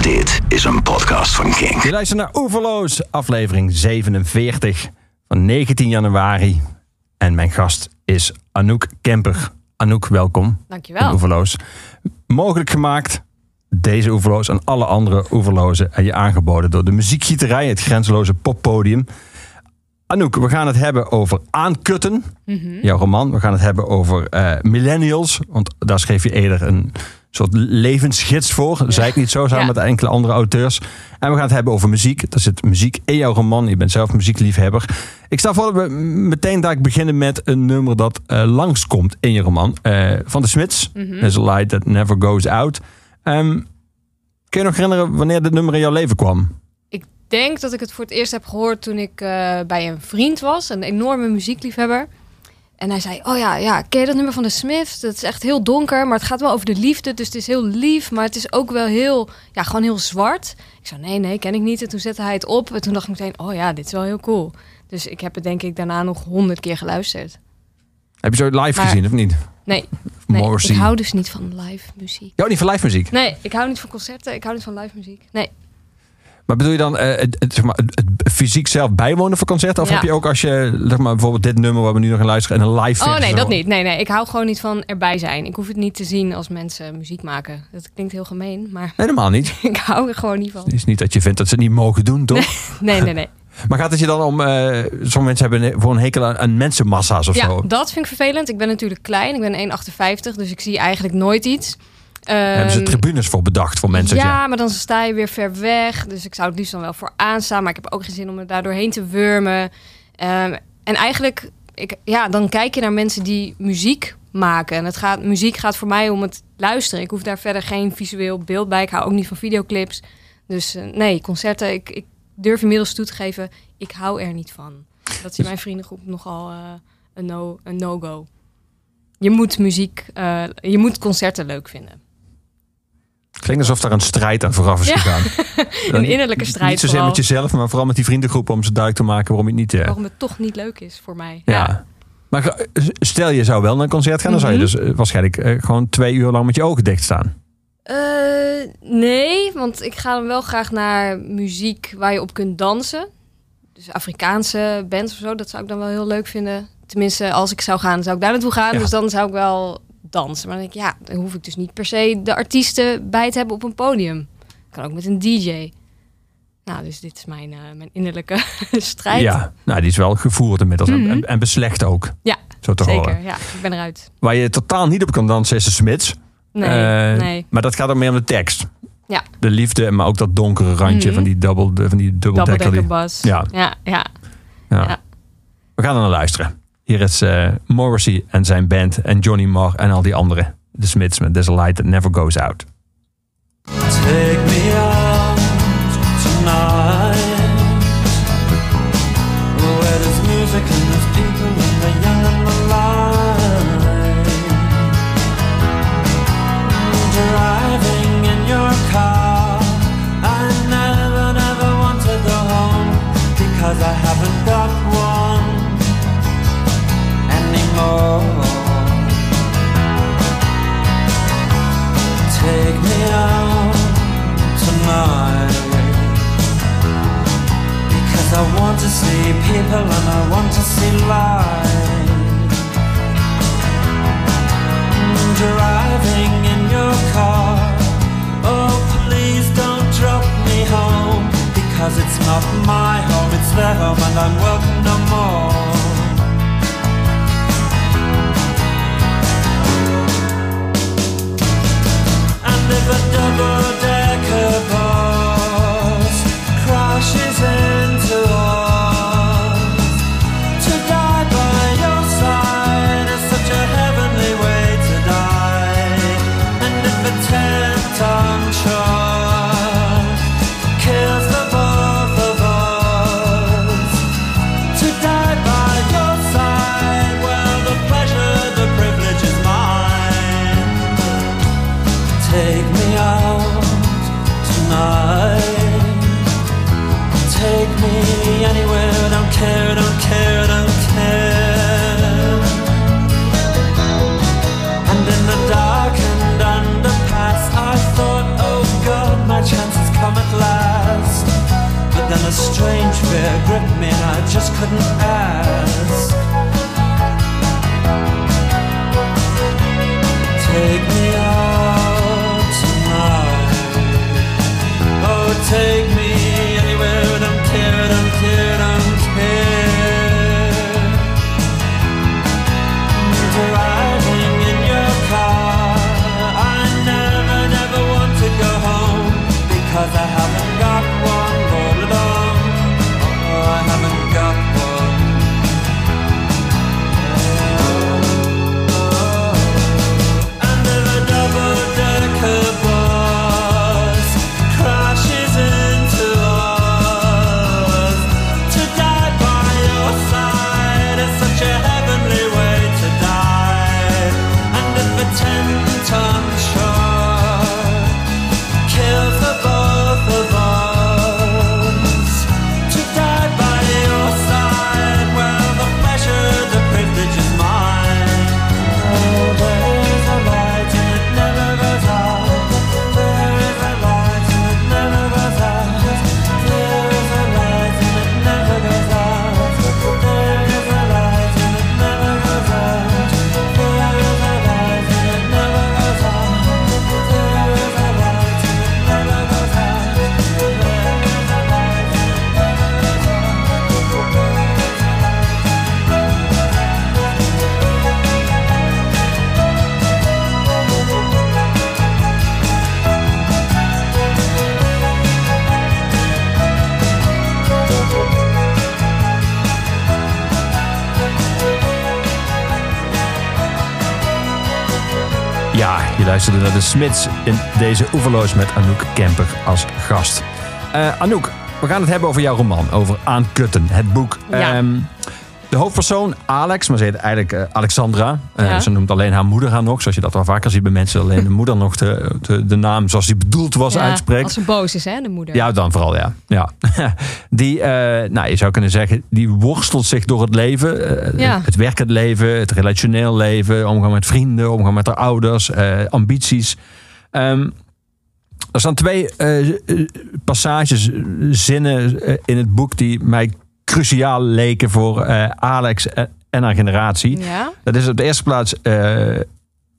Dit is een podcast van King. Je luistert naar Oeverloos, aflevering 47 van 19 januari. En mijn gast is Anouk Kemper. Anouk, welkom. Dankjewel. in Oeverloos. Mogelijk gemaakt, deze Oeverloos en alle andere Oeverlozen... en je aangeboden door de muziekgieterij, het grenzeloze poppodium. Anouk, we gaan het hebben over Aankutten, jouw roman. We gaan het hebben over eh, millennials, want daar schreef je eerder een soort levensgids voor. Dat zei ik niet zo, samen Ja. met enkele andere auteurs. En we gaan het hebben over muziek. Er zit muziek in jouw roman. Je bent zelf muziekliefhebber. Ik stel voor dat we meteen daar beginnen met een nummer dat eh, langskomt in je roman. eh, van de Smits. There's a light that never goes out. Ehm, kun je nog herinneren wanneer dit nummer in jouw leven kwam? Ik denk dat ik het voor het eerst heb gehoord toen ik eh, bij een vriend was, een enorme muziekliefhebber. En hij zei, oh ja, ja, ken je dat nummer van de Smiths? Dat is echt heel donker, maar het gaat wel over de liefde. Dus het is heel lief, maar het is ook wel heel, ja, gewoon heel zwart. Ik zei, nee, nee, ken ik niet. En toen zette hij het op en toen dacht ik meteen, oh ja, dit is wel heel cool. Dus ik heb het denk ik daarna nog honderd keer geluisterd. Heb je zo live Maar- gezien of niet? Nee, nee ik hou dus niet van live muziek. Ja, niet van live muziek. Nee, ik hou niet van concerten, ik hou niet van live muziek. Nee. Maar bedoel je dan eh, het, zeg maar, het, het fysiek zelf bijwonen voor concerten? Of Ja. heb je ook als je zeg maar, bijvoorbeeld dit nummer waar we nu nog in luisteren en een live Oh nee, dat niet. Nee, nee. Ik hou gewoon niet van erbij zijn. Ik hoef het niet te zien als mensen muziek maken. Dat klinkt heel gemeen, maar Helemaal niet. ik hou er gewoon niet van. Het is niet dat je vindt dat ze het niet mogen doen, toch? Nee, nee, nee. Maar gaat het je dan om... eh sommige mensen hebben voor een hekel aan, aan mensenmassa's of Ja, zo. dat vind ik vervelend. Ik ben natuurlijk klein. Ik ben 1,58, dus ik zie eigenlijk nooit iets. Hebben ze Ehm, tribunes voor bedacht voor mensen. ja, maar dan sta je weer ver weg. Dus ik zou het liefst dan wel voor aanstaan. Maar ik heb ook geen zin om er daar doorheen te wurmen. Ehm, en eigenlijk, ik, ja, dan kijk je naar mensen die muziek maken. En het gaat, muziek gaat voor mij om het luisteren. Ik hoef daar verder geen visueel beeld bij. Ik hou ook niet van videoclips. Dus eh, nee, concerten. Ik, ik durf inmiddels toe te geven, ik hou er niet van. Dat is in mijn vriendengroep nogal eh, een no- een no-go. je moet muziek, eh, je moet concerten leuk vinden. Klinkt alsof daar een strijd aan vooraf is Ja. gegaan. Een innerlijke strijd Niet zozeer vooral. met jezelf, maar vooral met die vriendengroep om ze duidelijk te maken waarom het niet... eh, waarom het toch niet leuk is voor mij. ja. Maar ge- stel je zou wel naar een concert gaan, dan zou je Mhm. dus eh, waarschijnlijk eh, gewoon twee uur lang met je ogen dicht staan. Eh, nee, want ik ga dan wel graag naar muziek waar je op kunt dansen. Dus Afrikaanse bands of zo, dat zou ik dan wel heel leuk vinden. Tenminste, als ik zou gaan, zou ik daar naartoe gaan. Ja. Dus dan zou ik wel dansen. Maar dan denk ik, ja, dan hoef ik dus niet per se de artiesten bij te hebben op een podium. Kan ook met een DJ. Nou, dus dit is mijn, eh, mijn innerlijke strijd. Ja, nou, die is wel gevoerd inmiddels. En- Mhm. en, en beslecht ook. Ja, Zo te Zeker, horen. ja, ik ben eruit. Waar je totaal niet op kan dansen is de Smits. Nee, Eh, nee. Maar dat gaat dan meer om de tekst. Ja. De liefde, maar ook dat donkere randje Mhm. van die, double, van die die- bus. Ja. ja, ja. Ja. Ja. We gaan er naar luisteren. Hier is eh, Morrissey en zijn band en Johnny Marr en al die anderen. De Smits met There's a Light That Never Goes Out. Take me out tonight I want to see people and I want to see light. Mm, driving in your car. Oh please don't drop me home Because it's not my home, it's their home and I'm welcome no more. And if a double-decker bus crashes into care, don't care, don't care. And in the darkened underpass, I thought, oh God, my chance has come at last. But then a strange fear gripped me and I just couldn't ask. Je luisterde naar de Smits in deze Oeverloos met Anouk Kemper als gast. Eh, Anouk, we gaan het hebben over jouw roman, over Aankutten, het boek. Ja. Ehm, de hoofdpersoon, Alex, maar ze heet eigenlijk eh, Alexandra. Eh, Ja. Ze noemt alleen haar moeder haar nog, zoals je dat wel vaker ziet bij mensen. Alleen de moeder nog de, de, de naam zoals die bedoeld was Ja, uitspreekt. Als ze boos is, hè, de moeder. Ja, dan vooral, ja. ja. Die, eh, nou, je zou kunnen zeggen, die worstelt zich door het leven. Ja. Het werkend leven, het relationeel leven, omgang met vrienden, omgang met haar ouders, ambities. Ehm, er staan twee passages, zinnen in het boek die mij cruciaal leken voor eh, Alex en, en haar generatie. Ja? Dat is op de eerste plaats. eh,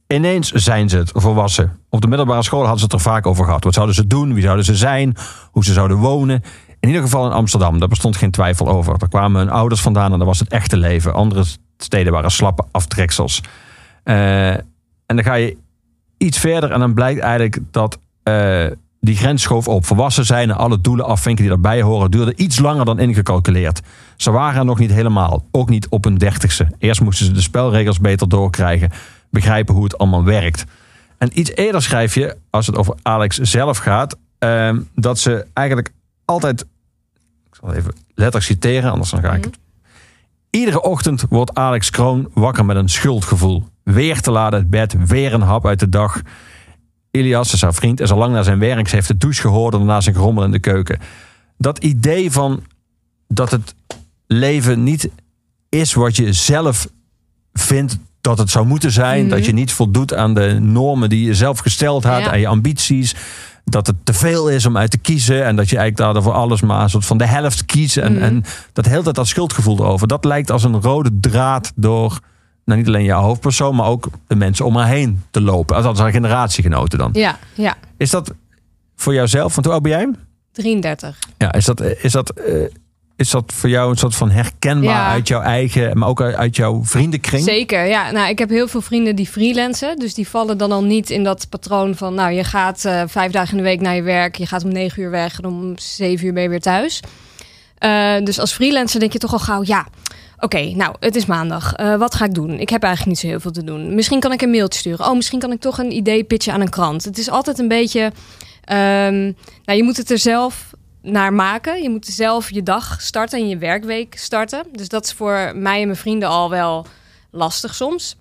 ineens zijn ze het volwassen. Op de middelbare school hadden ze het er vaak over gehad. Wat zouden ze doen? Wie zouden ze zijn? Hoe ze zouden wonen? In ieder geval in Amsterdam. Daar bestond geen twijfel over. Daar kwamen hun ouders vandaan en dat was het echte leven. Andere steden waren slappe aftreksels. Eh, en dan ga je iets verder en dan blijkt eigenlijk dat eh, die grens schoof op. Volwassen zijn en alle doelen afvinken die daarbij horen duurde iets langer dan ingecalculeerd. Ze waren er nog niet helemaal. Ook niet op hun dertigste. Eerst moesten ze de spelregels beter doorkrijgen. Begrijpen hoe het allemaal werkt. En iets eerder schrijf je, als het over Alex zelf gaat, ehm, dat ze eigenlijk altijd. Ik zal even letterlijk citeren, anders dan ga ik het. Iedere ochtend wordt Alex Kroon wakker met een schuldgevoel. Weer te laat uit bed, weer een hap uit de dag. Ilias is haar vriend, is al lang naar zijn werk. Ze heeft de douche gehoord en daarna zijn gerommel in de keuken. Dat idee van dat het leven niet is wat je zelf vindt dat het zou moeten zijn. Dat je niet voldoet aan de normen die je zelf gesteld had. Ja. En je ambities. Dat het te veel is om uit te kiezen. En dat je eigenlijk daar voor alles maar een soort van de helft kiest. En, en dat heel tijd dat schuldgevoel erover. Dat lijkt als een rode draad door... Nou, niet alleen jouw hoofdpersoon, maar ook de mensen om haar heen te lopen. Althans, haar generatiegenoten dan. Ja, ja. Is dat voor jouzelf, want hoe oud ben jij? 33. Ja, is dat, is dat, eh, is dat voor jou een soort van herkenbaar Ja. uit jouw eigen, maar ook uit- jouw vriendenkring? Zeker, ja. Nou, ik heb heel veel vrienden die freelancen. Dus die vallen dan al niet in dat patroon van... nou, je gaat eh, vijf dagen in de week naar je werk. Je gaat om negen uur weg en om zeven uur ben je weer thuis. Eh, dus als freelancer denk je toch al gauw... ja, oké, nou, het is maandag. Eh, wat ga ik doen? Ik heb eigenlijk niet zo heel veel te doen. Misschien kan ik een mailtje sturen. Oh, misschien kan ik toch een idee pitchen aan een krant. Het is altijd een beetje... ehm, nou, je moet het er zelf naar maken. Je moet zelf je dag starten en je werkweek starten. Dus dat is voor mij en mijn vrienden al wel lastig soms.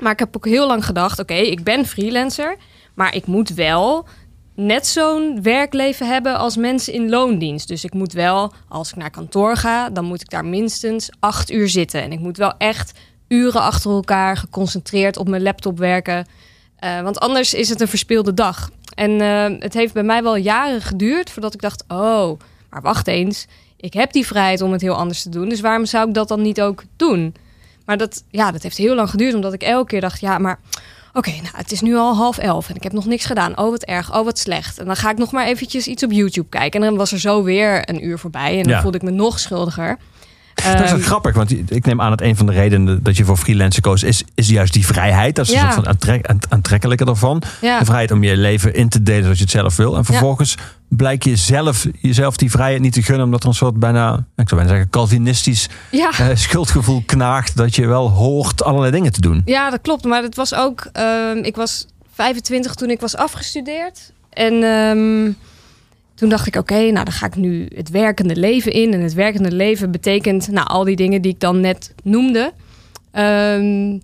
Maar ik heb ook heel lang gedacht: oké, ik ben freelancer, maar ik moet wel net zo'n werkleven hebben als mensen in loondienst. Dus ik moet wel, als ik naar kantoor ga, dan moet ik daar minstens acht uur zitten. En ik moet wel echt uren achter elkaar geconcentreerd op mijn laptop werken. Eh, want anders is het een verspeelde dag. En eh, het heeft bij mij wel jaren geduurd voordat ik dacht: oh, maar wacht eens, ik heb die vrijheid om het heel anders te doen. Dus waarom zou ik dat dan niet ook doen? Maar dat, ja, dat heeft heel lang geduurd, omdat ik elke keer dacht, ja, maar oké, nou, het is nu al half elf en ik heb nog niks gedaan. Oh, wat erg, oh, wat slecht. En dan ga ik nog maar eventjes iets op YouTube kijken. En dan was er zo weer een uur voorbij en dan Ja. voelde ik me nog schuldiger. Dat is Ehm, grappig, want ik neem aan dat een van de redenen dat je voor freelancer koos, is, is juist die vrijheid. Dat is Ja. een soort van aantrek, aant- aantrekkelijke ervan. ja. De vrijheid om je leven in te delen zoals je het zelf wil. En vervolgens blijkt je zelf, jezelf die vrijheid niet te gunnen, omdat er een soort bijna, ik zou bijna zeggen, Calvinistisch Ja. eh, schuldgevoel knaagt dat je wel hoort allerlei dingen te doen. Ja, dat klopt. Maar het was ook. ehm, ik was 25 toen ik was afgestudeerd. En ehm, toen dacht ik: oké, nou dan ga ik nu het werkende leven in. En het werkende leven betekent nou, al die dingen die ik dan net noemde. Ehm,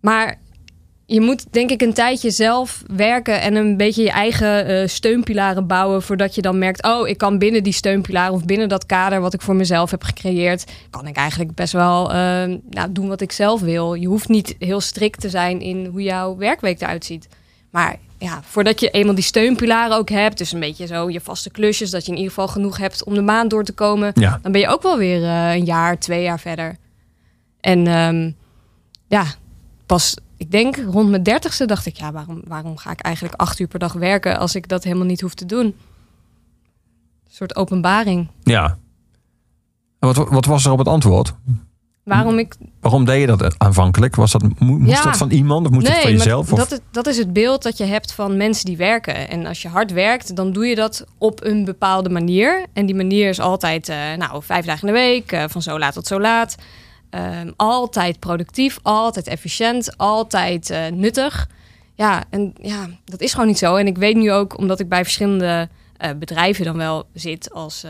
maar je moet denk ik een tijdje zelf werken en een beetje je eigen eh, steunpilaren bouwen. Voordat je dan merkt: oh, ik kan binnen die steunpilaren of binnen dat kader wat ik voor mezelf heb gecreëerd, kan ik eigenlijk best wel ehm, nou, doen wat ik zelf wil. Je hoeft niet heel strikt te zijn in hoe jouw werkweek eruit ziet. Maar ja, voordat je eenmaal die steunpilaren ook hebt, dus een beetje zo je vaste klusjes, dat je in ieder geval genoeg hebt om de maand door te komen, Ja, dan ben je ook wel weer eh, een jaar, twee jaar verder. En ehm, ja, pas, ik denk rond mijn dertigste dacht ik, ja, waarom, waarom ga ik eigenlijk acht uur per dag werken als ik dat helemaal niet hoef te doen? Een soort openbaring. ja. En wat, wat was er op het antwoord? Waarom ik Waarom deed je dat aanvankelijk? Was dat, mo- moest Ja. dat van iemand of moest het van jezelf? Of? Dat, is, dat is het beeld dat je hebt van mensen die werken. En als je hard werkt, dan doe je dat op een bepaalde manier. En die manier is altijd, eh, nou, vijf dagen in de week, eh, van zo laat tot zo laat. Ehm, altijd productief, altijd efficiënt, altijd eh, nuttig. Ja, en ja, dat is gewoon niet zo. En ik weet nu ook, omdat ik bij verschillende bedrijven dan wel zit als...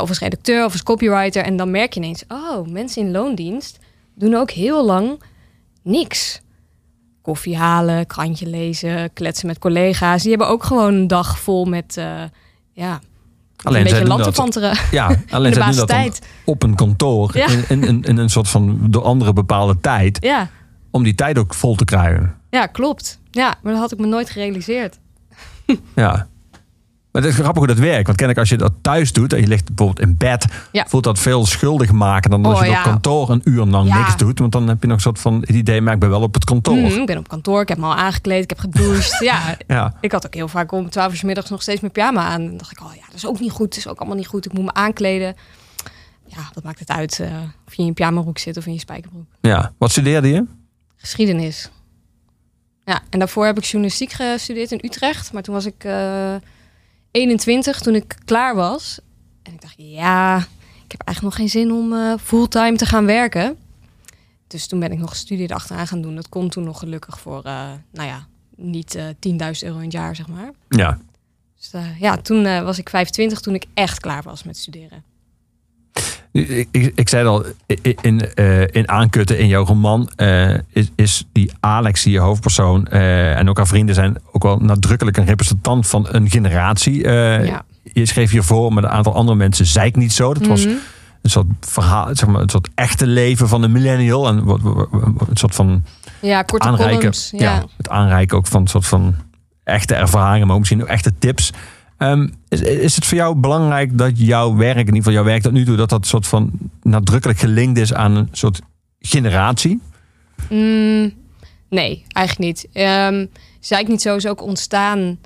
of als redacteur of als copywriter. En dan merk je ineens, oh, mensen in loondienst doen ook heel lang niks. Koffie halen, krantje lezen, kletsen met collega's. Die hebben ook gewoon een dag vol met, eh, ja, Alleen een beetje doen land te dat- panteren Ja, in alleen de zij doen dat dan op een kantoor. Ja. In, in, in, in een soort van door andere bepaalde tijd. Ja, Om die tijd ook vol te krijgen. ja, klopt. Ja, maar dat had ik me nooit gerealiseerd. Ja. Maar het is grappig hoe dat werkt. Want kennelijk als je dat thuis doet en je ligt bijvoorbeeld in bed, Ja. voelt dat veel schuldig maken dan als Oh, je op kantoor een uur lang Ja. niks doet. Want dan heb je nog een soort van het idee, maar ik ben wel op het kantoor. Mhm, ik ben op kantoor, ik heb me al aangekleed, ik heb gedoucht. ja, ik had ook heel vaak om 12 uur 's middags nog steeds mijn pyjama aan. En dan dacht ik, oh ja, dat is ook niet goed. Dat is ook allemaal niet goed. Ik moet me aankleden. Ja, wat maakt het uit eh, of je in je pyjamabroek zit of in je spijkerbroek. ja. Wat studeerde je? Geschiedenis. Ja, en daarvoor heb ik journalistiek gestudeerd in Utrecht. Maar toen was ik eh 21 toen ik klaar was. En ik dacht, ja, ik heb eigenlijk nog geen zin om eh, fulltime te gaan werken. Dus toen ben ik nog een studie erachteraan gaan doen. Dat kon toen nog gelukkig voor, eh, nou ja, niet eh 10.000 euro in het jaar, zeg maar. Ja. Dus eh, ja, toen eh, was ik 25 toen ik echt klaar was met studeren. Ik, ik, ik zei al, in, eh, in aankutten in jouw roman eh, is, is die Alex, die je hoofdpersoon, eh, en ook haar vrienden zijn ook wel nadrukkelijk een representant van een generatie. Ja. Je schreef hiervoor, met een aantal andere mensen zei ik niet zo. Dat was Mhm. een soort verhaal, zeg maar, een soort echte leven van een millennial. En wat, wat- wat- een soort van Ja, korte aanreiken. columns. Ja. Ja. het aanreiken ook van een soort van echte ervaringen, maar ook misschien ook echte tips. Ehm, is, is het voor jou belangrijk dat jouw werk, in ieder geval jouw werk tot nu toe, dat dat soort van nadrukkelijk gelinkt is aan een soort generatie? Mm, nee, eigenlijk niet. Ehm Zeik niet zo is ook ontstaan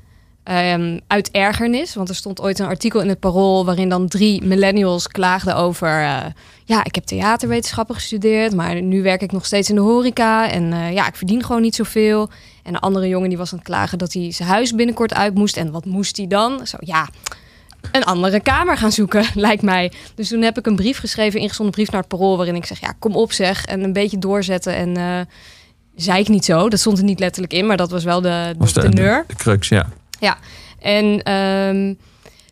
ehm, uit ergernis. Want er stond ooit een artikel in het Parool... waarin dan drie millennials klaagden over... eh, ja, ik heb theaterwetenschappen gestudeerd... maar nu werk ik nog steeds in de horeca... en eh, ja, ik verdien gewoon niet zoveel. En een andere jongen die was aan het klagen... dat hij zijn huis binnenkort uit moest. En wat moest hij dan? Zo, ja... Een andere kamer gaan zoeken, lijkt mij. Dus toen heb ik een brief geschreven, ingezonden brief naar het parool... waarin ik zeg, ja, kom op zeg, en een beetje doorzetten. En eh zei ik niet zo, dat stond er niet letterlijk in... maar dat was wel de, de Was de, teneur. de, de crux, ja. En ehm,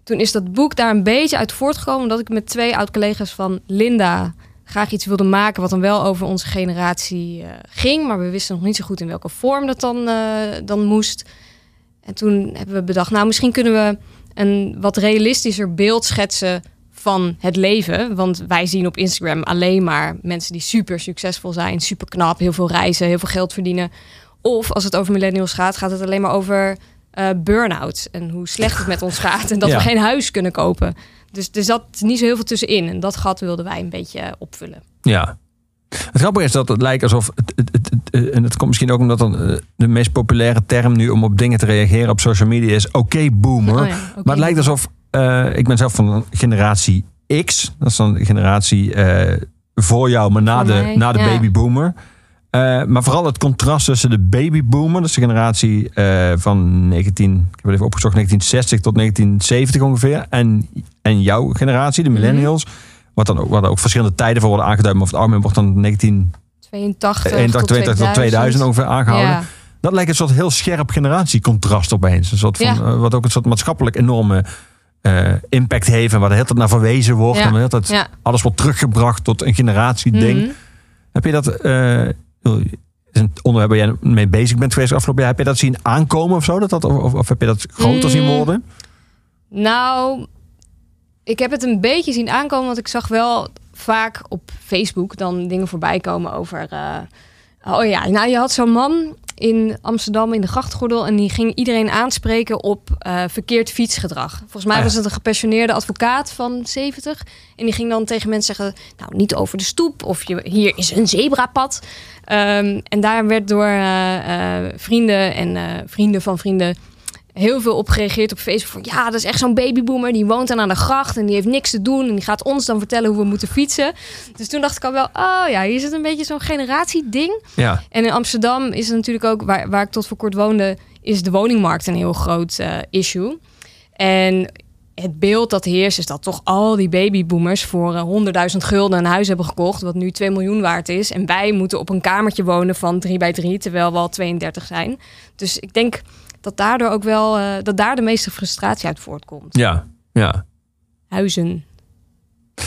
toen is dat boek daar een beetje uit voortgekomen... omdat ik met twee oud-collega's van Linda graag iets wilde maken... wat dan wel over onze generatie eh, ging. Maar we wisten nog niet zo goed in welke vorm dat dan, eh, dan moest. En toen hebben we bedacht... nou, misschien kunnen we een wat realistischer beeld schetsen van het leven. Want wij zien op Instagram alleen maar mensen die super succesvol zijn... super knap, heel veel reizen, heel veel geld verdienen... Of als het over millennials gaat, gaat het alleen maar over eh burn-out. En hoe slecht het met ons gaat. En dat Ja. we geen huis kunnen kopen. Dus er zat niet zo heel veel tussenin. En dat gat wilden wij een beetje eh, opvullen. Ja. Het grappige is dat het lijkt alsof. Het, het, het, het- en het komt misschien ook omdat dan, eh, de meest populaire term nu om op dingen te reageren op social media is: oké, boomer. Oh ja. Maar het lijkt alsof. eh, ik ben zelf van generatie X. Dat is dan de generatie eh, voor jou, maar na de, mij, na de ja. babyboomer. Eh, maar vooral het contrast tussen de babyboomer, dus de generatie eh, van 19, ik heb het even opgezocht, 1960 tot 1970 ongeveer. En, en jouw generatie, de millennials. Wat dan ook, waar ook verschillende tijden voor worden aangeduid. Maar over het algemeen wordt dan 1981 82 tot 82 tot 2000 ongeveer aangehouden. Ja. Dat lijkt een soort heel scherp generatiecontrast opeens. Een soort van, Ja. eh, wat ook een soort maatschappelijk enorme eh, impact heeft. En waar de hele tijd naar verwezen wordt. Ja. En de hele tijd Ja. alles wordt teruggebracht tot een generatieding. Mhm. Heb je dat... een onderwerp waar jij mee bezig bent geweest afgelopen jaar. Heb je dat zien aankomen of zo? Dat dat, of, of heb je dat groter zien Mm. worden? Nou, ik heb het een beetje zien aankomen, want ik zag wel vaak op Facebook dan dingen voorbij komen over. eh, oh ja, nou, je had zo'n man in Amsterdam in de grachtgordel en die ging iedereen aanspreken op eh, verkeerd fietsgedrag. Volgens mij Ah, ja. was het een gepensioneerde advocaat van 70 en die ging dan tegen mensen zeggen: Nou, niet over de stoep of je, hier is een zebrapad. Ehm, en daar werd door eh, eh, vrienden en vrienden van vrienden heel veel op gereageerd op Facebook. Van ja, dat is echt zo'n babyboomer. Die woont dan aan de gracht en die heeft niks te doen. En die gaat ons dan vertellen hoe we moeten fietsen. Dus toen dacht ik al wel, oh ja, hier zit een beetje zo'n generatieding. Ja. En in Amsterdam is het natuurlijk ook, waar, waar ik tot voor kort woonde, is de woningmarkt een heel groot eh, issue. En het beeld dat heerst is dat toch al die babyboomers voor eh, 100.000 gulden een huis hebben gekocht, wat nu 2 miljoen waard is. En wij moeten op een kamertje wonen van 3 bij 3, terwijl we al 32 zijn. Dus ik denk dat daardoor ook wel, eh, dat daar de meeste frustratie uit voortkomt. Ja. Ja. Huizen.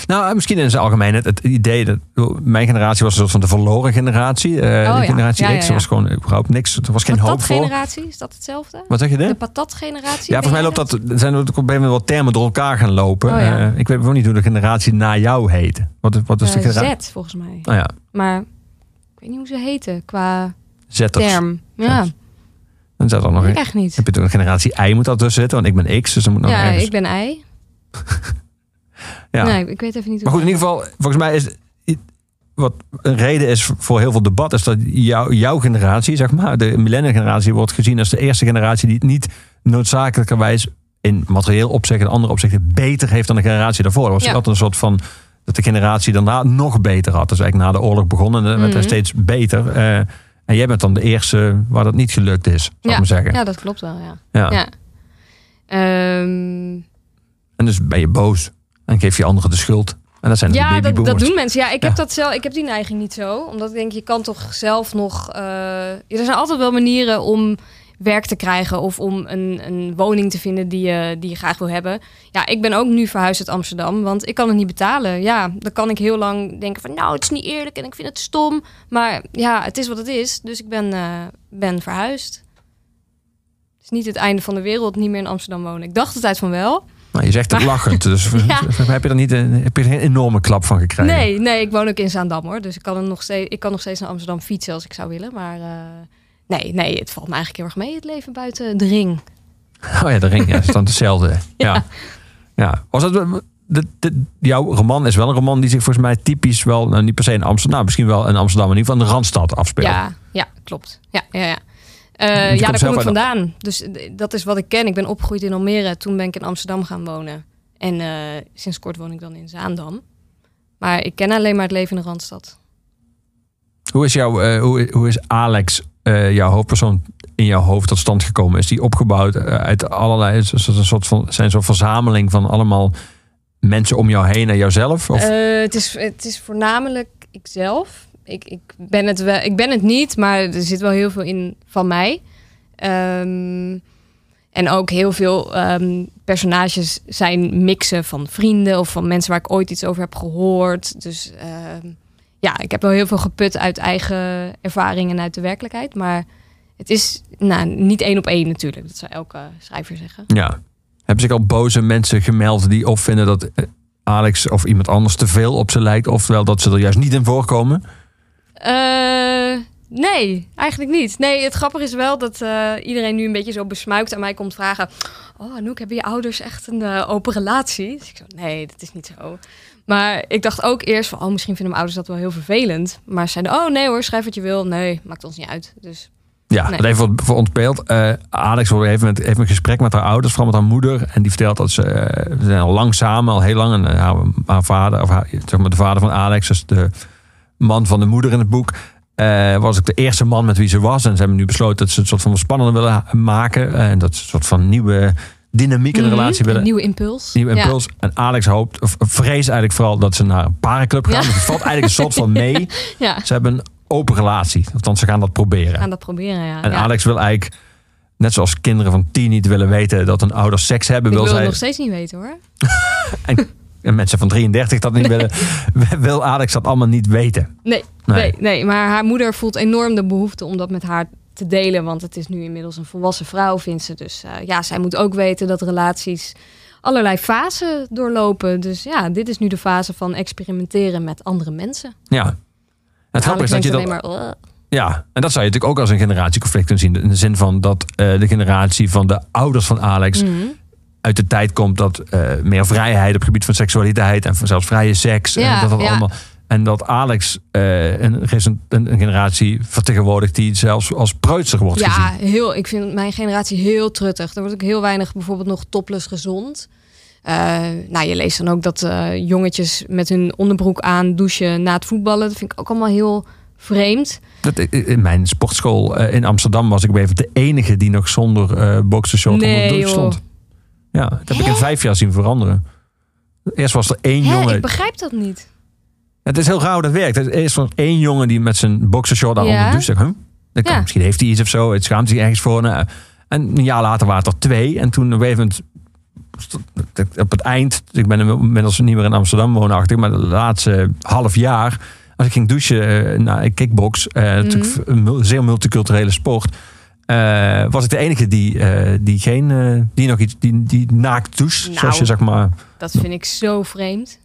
Nou, misschien in zijn algemeen het, het idee dat mijn generatie was een soort van de verloren generatie. Eh, ja. De generatie Ja, ja, X ja. was gewoon überhaupt niks. Er was geen hoop voor. Patatgeneratie, is dat hetzelfde? Wat zeg je? De Hè? patatgeneratie? Ja, volgens mij loopt dat. Zijn er op een wel termen door elkaar gaan lopen. Oh, ja. Eh, ik weet gewoon niet hoe de generatie na jou heet. Wat, wat is de Eh, generatie? Z, volgens mij. Nou ja, Maar ik weet niet hoe ze heten qua zetters. term. Ja, Dan zat er nog echt niet. Heb je toen een generatie Y moet dat tussen zitten? Want ik ben X, dus dan moet nog Ja, ergens. ik ben ei. ja. Nee, ik weet even niet hoe Maar goed, in ieder geval, volgens mij is wat een reden is voor heel veel debat, is dat jou, jouw generatie, zeg maar, de millennial generatie, wordt gezien als de eerste generatie die het niet noodzakelijkerwijs in materieel opzicht en andere opzichten beter heeft dan de generatie daarvoor. Er was Ja. altijd een soort van dat de generatie daarna nog beter had. Dus eigenlijk na de oorlog begonnen en dan werd Mhm. steeds beter. Eh, en jij bent dan de eerste waar dat niet gelukt is, zou ik maar zeggen. Ja, dat klopt wel, ja. Ja. ja. Ehm, En dus ben je boos en geef je anderen de schuld. En dat zijn de ja, dat, babyboomers. dat doen mensen. Ja, ik heb, dat zelf, ik heb die neiging niet zo. Omdat ik denk, je kan toch zelf nog... eh, er zijn altijd wel manieren om werk te krijgen... of om een, een woning te vinden die je, die je graag wil hebben. Ja, ik ben ook nu verhuisd uit Amsterdam, want ik kan het niet betalen. Ja, dan kan ik heel lang denken van... nou, het is niet eerlijk en ik vind het stom. Maar ja, het is wat het is. Dus ik ben, eh, ben verhuisd. Het is niet het einde van de wereld, niet meer in Amsterdam wonen. Ik dacht de tijd van wel. Nou, je zegt het Maar- lachend, dus Ja. heb je er niet een, heb je er geen enorme klap van gekregen? Nee, nee, ik woon ook in Zaandam hoor. Dus ik kan, er nog steeds, ik kan nog steeds naar Amsterdam fietsen als ik zou willen. Maar eh, nee, nee, het valt me eigenlijk heel erg mee, het leven buiten de ring. Oh ja, de ring ja, is dan hetzelfde. Ja. Ja. ja. Was het, de, de, jouw roman is wel een roman die zich volgens mij typisch wel, nou, niet per se in Amsterdam, nou, misschien wel in Amsterdam, maar in ieder geval in de Randstad afspeelt. Ja, ja, klopt. Ja, ja, ja. Eh, je ja, daar kom ik vandaan. Dus eh, dat is wat ik ken. Ik ben opgegroeid in Almere. Toen ben ik in Amsterdam gaan wonen. En eh, sinds kort woon ik dan in Zaandam. Maar ik ken alleen maar het leven in de Randstad. Hoe is, jouw, hoe, hoe is Alex, eh, jouw hoofdpersoon, in jouw hoofd tot stand gekomen? Is die opgebouwd eh, uit allerlei, is het een soort van, zijn zo'n verzameling van allemaal mensen om jou heen en jouzelf? Of? Eh, het, is, het is voornamelijk ikzelf. Ik, ik, ben het wel, ik ben het niet, maar er zit wel heel veel in van mij. Ehm, en ook heel veel ehm, personages zijn mixen van vrienden of van mensen waar ik ooit iets over heb gehoord. Dus ehm, ja, ik heb wel heel veel geput uit eigen ervaring en uit de werkelijkheid. Maar het is nou, niet één op één natuurlijk. Dat zou elke schrijver zeggen. Ja. Hebben zich al boze mensen gemeld die of vinden dat eh, Alex of iemand anders te veel op ze lijkt, ofwel dat ze er juist niet in voorkomen? Eh, Nee, eigenlijk niet. Nee, het grappige is wel dat eh, iedereen nu een beetje zo besmuikt aan mij komt vragen... Oh, Anouk, hebben je ouders echt een open relatie? Dus ik zo, nee, dat is niet zo. Maar ik dacht ook eerst van, oh, misschien vinden mijn ouders dat wel heel vervelend. Maar ze zeiden, oh nee hoor, schrijf wat je wil. Nee, maakt ons niet uit. Dus Ja, Nee. dat even voor, voor ons beeld. Eh, Alex heeft een, heeft een gesprek met haar ouders, vooral met haar moeder. En die vertelt dat ze, eh, zijn al lang samen, al heel lang. En eh, haar, haar vader, of haar, zeg maar de vader van Alex, dus de man van de moeder in het boek, eh, was ook de eerste man met wie ze was. En ze hebben nu besloten dat ze een soort van spannender willen maken. En dat ze een soort van nieuwe dynamiek in de Mhm, relatie een willen. nieuwe impuls. Nieuwe Ja. impuls. En Alex hoopt, of vreest eigenlijk vooral dat ze naar een parenclub gaan. Ja. Dus het valt eigenlijk een soort van mee. Ja, Ze hebben een open relatie. Althans, ze gaan dat proberen. gaan dat proberen, ja. En. Alex wil eigenlijk, net zoals kinderen van tien niet willen weten dat hun ouders seks hebben, ik wil wil zij, nog steeds niet weten hoor. en mensen van 33 dat niet willen, wil Alex dat allemaal niet weten. Nee, Nee. nee. Nee, maar haar moeder voelt enorm de behoefte om dat met haar te delen. Want het is nu inmiddels een volwassen vrouw, vindt ze. Dus eh, ja, zij moet ook weten dat relaties allerlei fasen doorlopen. Dus ja, dit is nu de fase van experimenteren met andere mensen. Ja. Het grappige is dat je dat, ja, en dat zou je natuurlijk ook als een generatieconflict kunnen zien. In de zin van dat eh, de generatie van de ouders van Alex Mhm. uit de tijd komt dat eh, meer vrijheid op het gebied van seksualiteit en zelfs vrije seks. en Ja, dat dat ja. allemaal. En dat Alex eh, een, een, een generatie vertegenwoordigt die zelfs als preutsig wordt gezien. Ja, heel, ik vind mijn generatie heel truttig. Er wordt ook heel weinig bijvoorbeeld nog topless gezond. Eh, nou, je leest dan ook dat eh, jongetjes met hun onderbroek aan douchen na het voetballen. Dat vind ik ook allemaal heel vreemd. Dat, in mijn sportschool in Amsterdam was ik even de enige die nog zonder eh boxershort onder de Nee, douche joh. stond. Ja, dat heb ik in vijf jaar zien veranderen. Eerst was er één Hè, jongen. ik begrijp dat niet. Het is heel hoe dat werkt. Er is er één jongen die met zijn boxershort aan Ja. onder de douche zegt, huh? Dat kan, Ja. Misschien heeft hij iets of zo. Het schaamt zich ergens voor. Nou, En een jaar later waren het er twee. En toen op een gegeven moment stond- op het eind, ik ben inmiddels niet meer in Amsterdam woonachtig, maar de laatste half jaar, als ik ging douchen eh, na een kickbox, eh, natuurlijk een mul- zeer multiculturele sport, eh, was ik de enige die, die geen, die nog iets, die, die naakt doucht, Nou. zoals je zeg maar. Dat vind ik zo vreemd.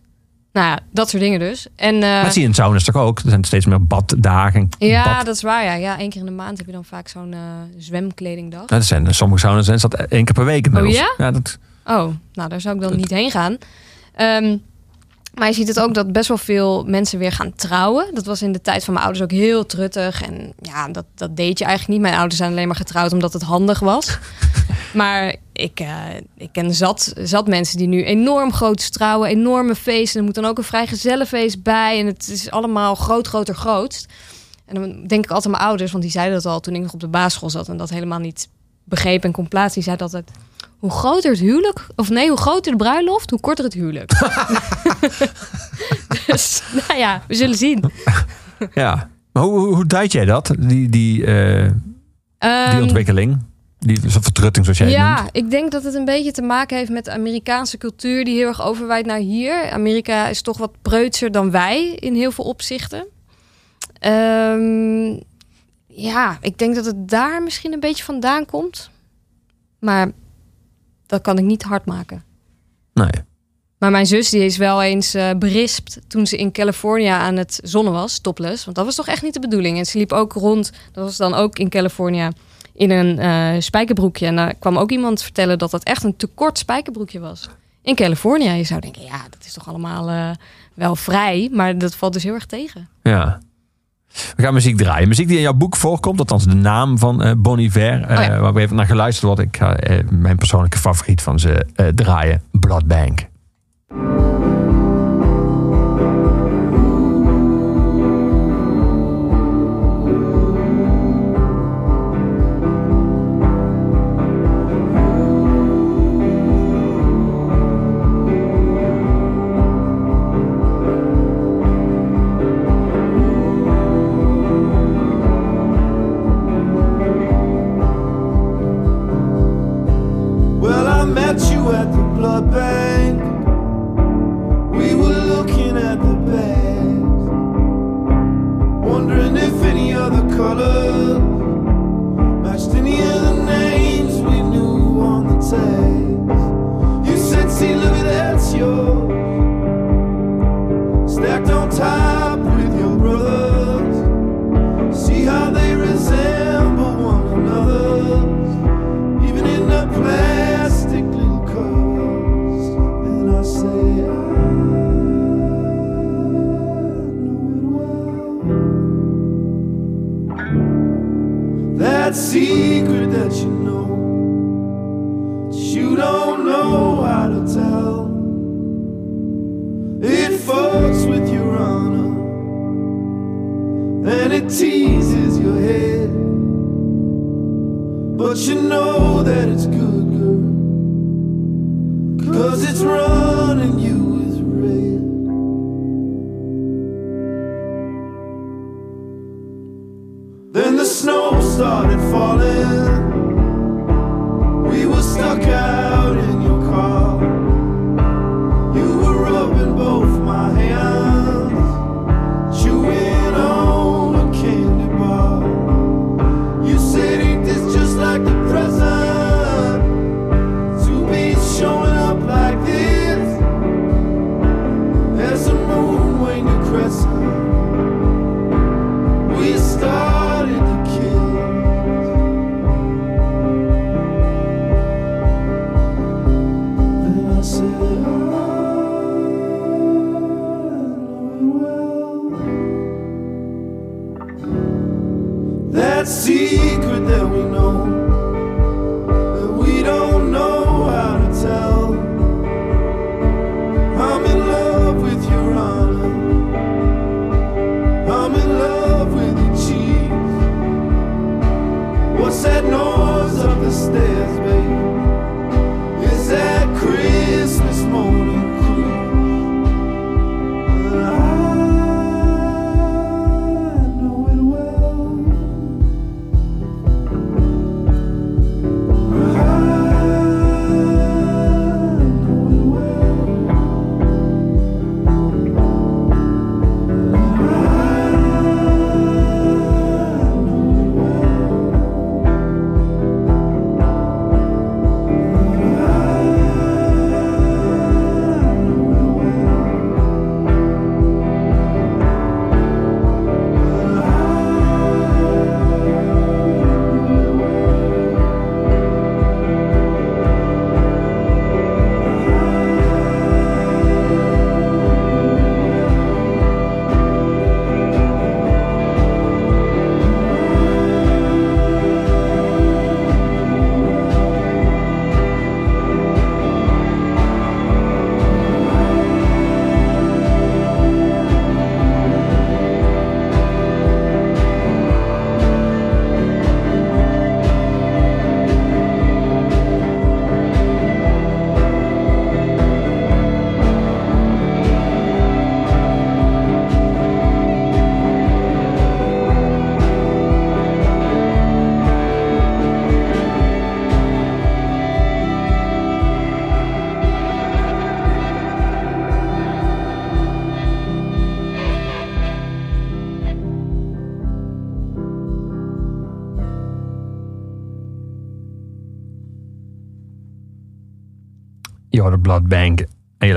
Nou ja, dat soort dingen dus. En eh, dat zie je in saunas toch ook? Er zijn steeds meer baddagen. ja, bad- dat is waar. Ja. ja, één keer in de maand heb je dan vaak zo'n eh, zwemkledingdag. Nou, dat zijn, sommige saunas zijn dat één keer per week inmiddels. Oh ja? dat, Oh, nou daar zou ik dan niet heen gaan. Ehm, maar je ziet het ook dat best wel veel mensen weer gaan trouwen. Dat was in de tijd van mijn ouders ook heel truttig. En ja, dat, dat deed je eigenlijk niet. Mijn ouders zijn alleen maar getrouwd omdat het handig was. maar ik, eh, ik ken zat, zat mensen die nu enorm groot trouwen. Enorme feesten. Er moet dan ook een vrijgezellenfeest bij. En het is allemaal groot, groter, grootst. En dan denk ik altijd aan mijn ouders. Want die zeiden dat al toen ik nog op de basisschool zat. En dat helemaal niet begreep en kon plaatsen. Die zeiden altijd... Hoe groter het huwelijk, of nee, hoe groter de bruiloft, hoe korter het huwelijk. dus, nou ja, we zullen zien. ja. Maar hoe, hoe, hoe duid jij dat? Die, die, eh, die Ehm, ontwikkeling? Die soort vertrutting zoals jij ja, noemt? ik denk dat het een beetje te maken heeft met de Amerikaanse cultuur die heel erg overwaait naar hier. Amerika is toch wat preutser dan wij in heel veel opzichten. Ehm, ja, ik denk dat het daar misschien een beetje vandaan komt. Maar dat kan ik niet hard maken. Nee. Maar mijn zus die is wel eens eh, berispt toen ze in Californië aan het zonnen was, topless. Want dat was toch echt niet de bedoeling. En ze liep ook rond, dat was dan ook in Californië, in een eh, spijkerbroekje. En daar kwam ook iemand vertellen dat dat echt een te kort spijkerbroekje was. In Californië. Je zou denken, ja, dat is toch allemaal eh, wel vrij. Maar dat valt dus heel erg tegen. Ja. We gaan muziek draaien. Muziek die in jouw boek voorkomt, althans de naam van eh Bon Iver, eh, Oh ja. waar we even naar geluisterd worden. Ik ga eh, mijn persoonlijke favoriet van ze eh, draaien, Blood Bank.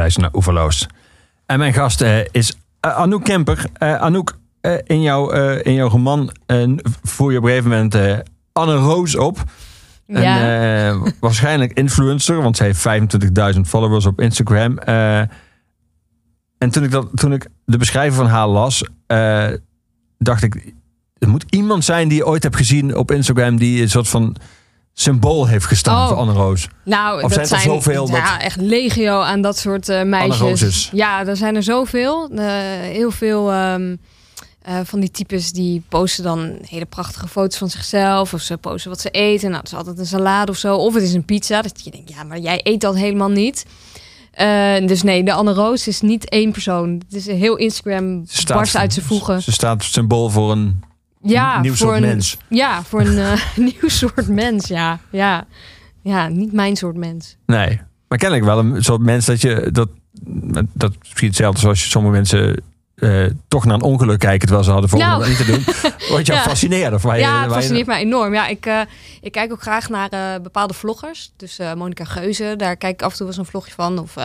Luistert naar Oeverloos. En mijn gast eh, is eh, Anouk Kemper. Eh, Anouk, in, jouw, eh, in jouw roman voer je op een gegeven moment Anne Roos op. Ja. En, waarschijnlijk influencer, want ze heeft 25.000 followers op Instagram. En toen ik, dat, toen ik de beschrijving van haar las, dacht ik... Er moet iemand zijn die je ooit hebt gezien op Instagram... die een soort van symbool heeft gestaan Oh. voor Anne Roos. Nou, Of dat zijn er zoveel dat- ja, echt legio aan dat soort eh, meisjes. Ja, er zijn er zoveel. Eh, heel veel ehm, eh, van die types die posten dan hele prachtige foto's van zichzelf. Of ze posten wat ze eten. Nou, het is altijd een salade of zo. Of het is een pizza. Dat je denkt, ja, maar jij eet dat helemaal niet. Dus nee, de Anne Roos is niet één persoon. Het is een heel Instagram staat- barst uit zijn voegen. Ze staat symbool voor een Ja, nieuw voor soort een, mens. Ja, voor een eh, nieuw soort mens. Ja, ja. ja, niet mijn soort mens. Nee. Maar kennelijk wel een soort mens dat je... Dat, dat is misschien hetzelfde zoals je sommige mensen... eh, toch naar een ongeluk kijken terwijl ze hadden voor Nou. niet te doen. Wat jou Ja. fascineert. Of waar je, ja, het je- fascineert mij enorm. Ja, ik, eh, ik kijk ook graag naar bepaalde vloggers. Dus Monica Geuze, daar kijk ik af en toe wel eens een vlogje van. Of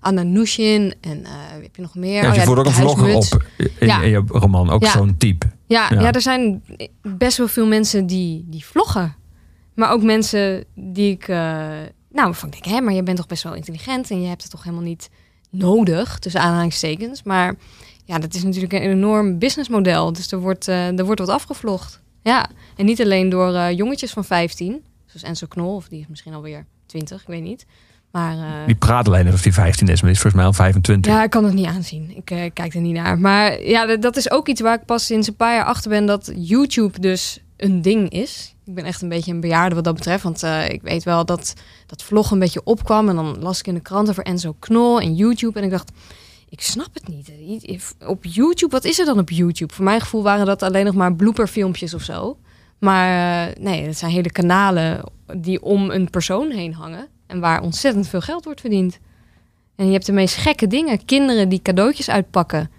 Anna Nushin. En wie heb je nog meer? Ja, Oh je voert ook een vlogger op in, in je roman. Ook zo'n type. Ja, Ja. ja. er zijn best wel veel mensen die, die vloggen. Maar ook mensen die ik... eh, nou, ik denk, hè, maar je bent toch best wel intelligent... en je hebt het toch helemaal niet nodig, tussen aanhalingstekens. Maar ja, dat is natuurlijk een enorm businessmodel. Dus er wordt, eh, er wordt wat afgevlogd. Ja, en niet alleen door eh, jongetjes van 15, zoals Enzo Knol, of die is misschien alweer 20, ik weet niet. Maar eh, Die praat alleen alsof die 15 is, maar die is volgens mij al 25. ja, ik kan het niet aanzien. Ik eh, kijk er niet naar. Maar ja, dat is ook iets waar ik pas sinds een paar jaar achter ben dat YouTube dus een ding is. Ik ben echt een beetje een bejaarde wat dat betreft. Want eh, ik weet wel dat dat vlog een beetje opkwam. En dan las ik in de krant over Enzo Knol en YouTube. En ik dacht, ik snap het niet. Op YouTube, wat is er dan op YouTube? Voor mijn gevoel waren dat alleen nog maar blooperfilmpjes of zo. Maar nee, het zijn hele kanalen die om een persoon heen hangen. En waar ontzettend veel geld wordt verdiend. En je hebt de meest gekke dingen. Kinderen die cadeautjes uitpakken.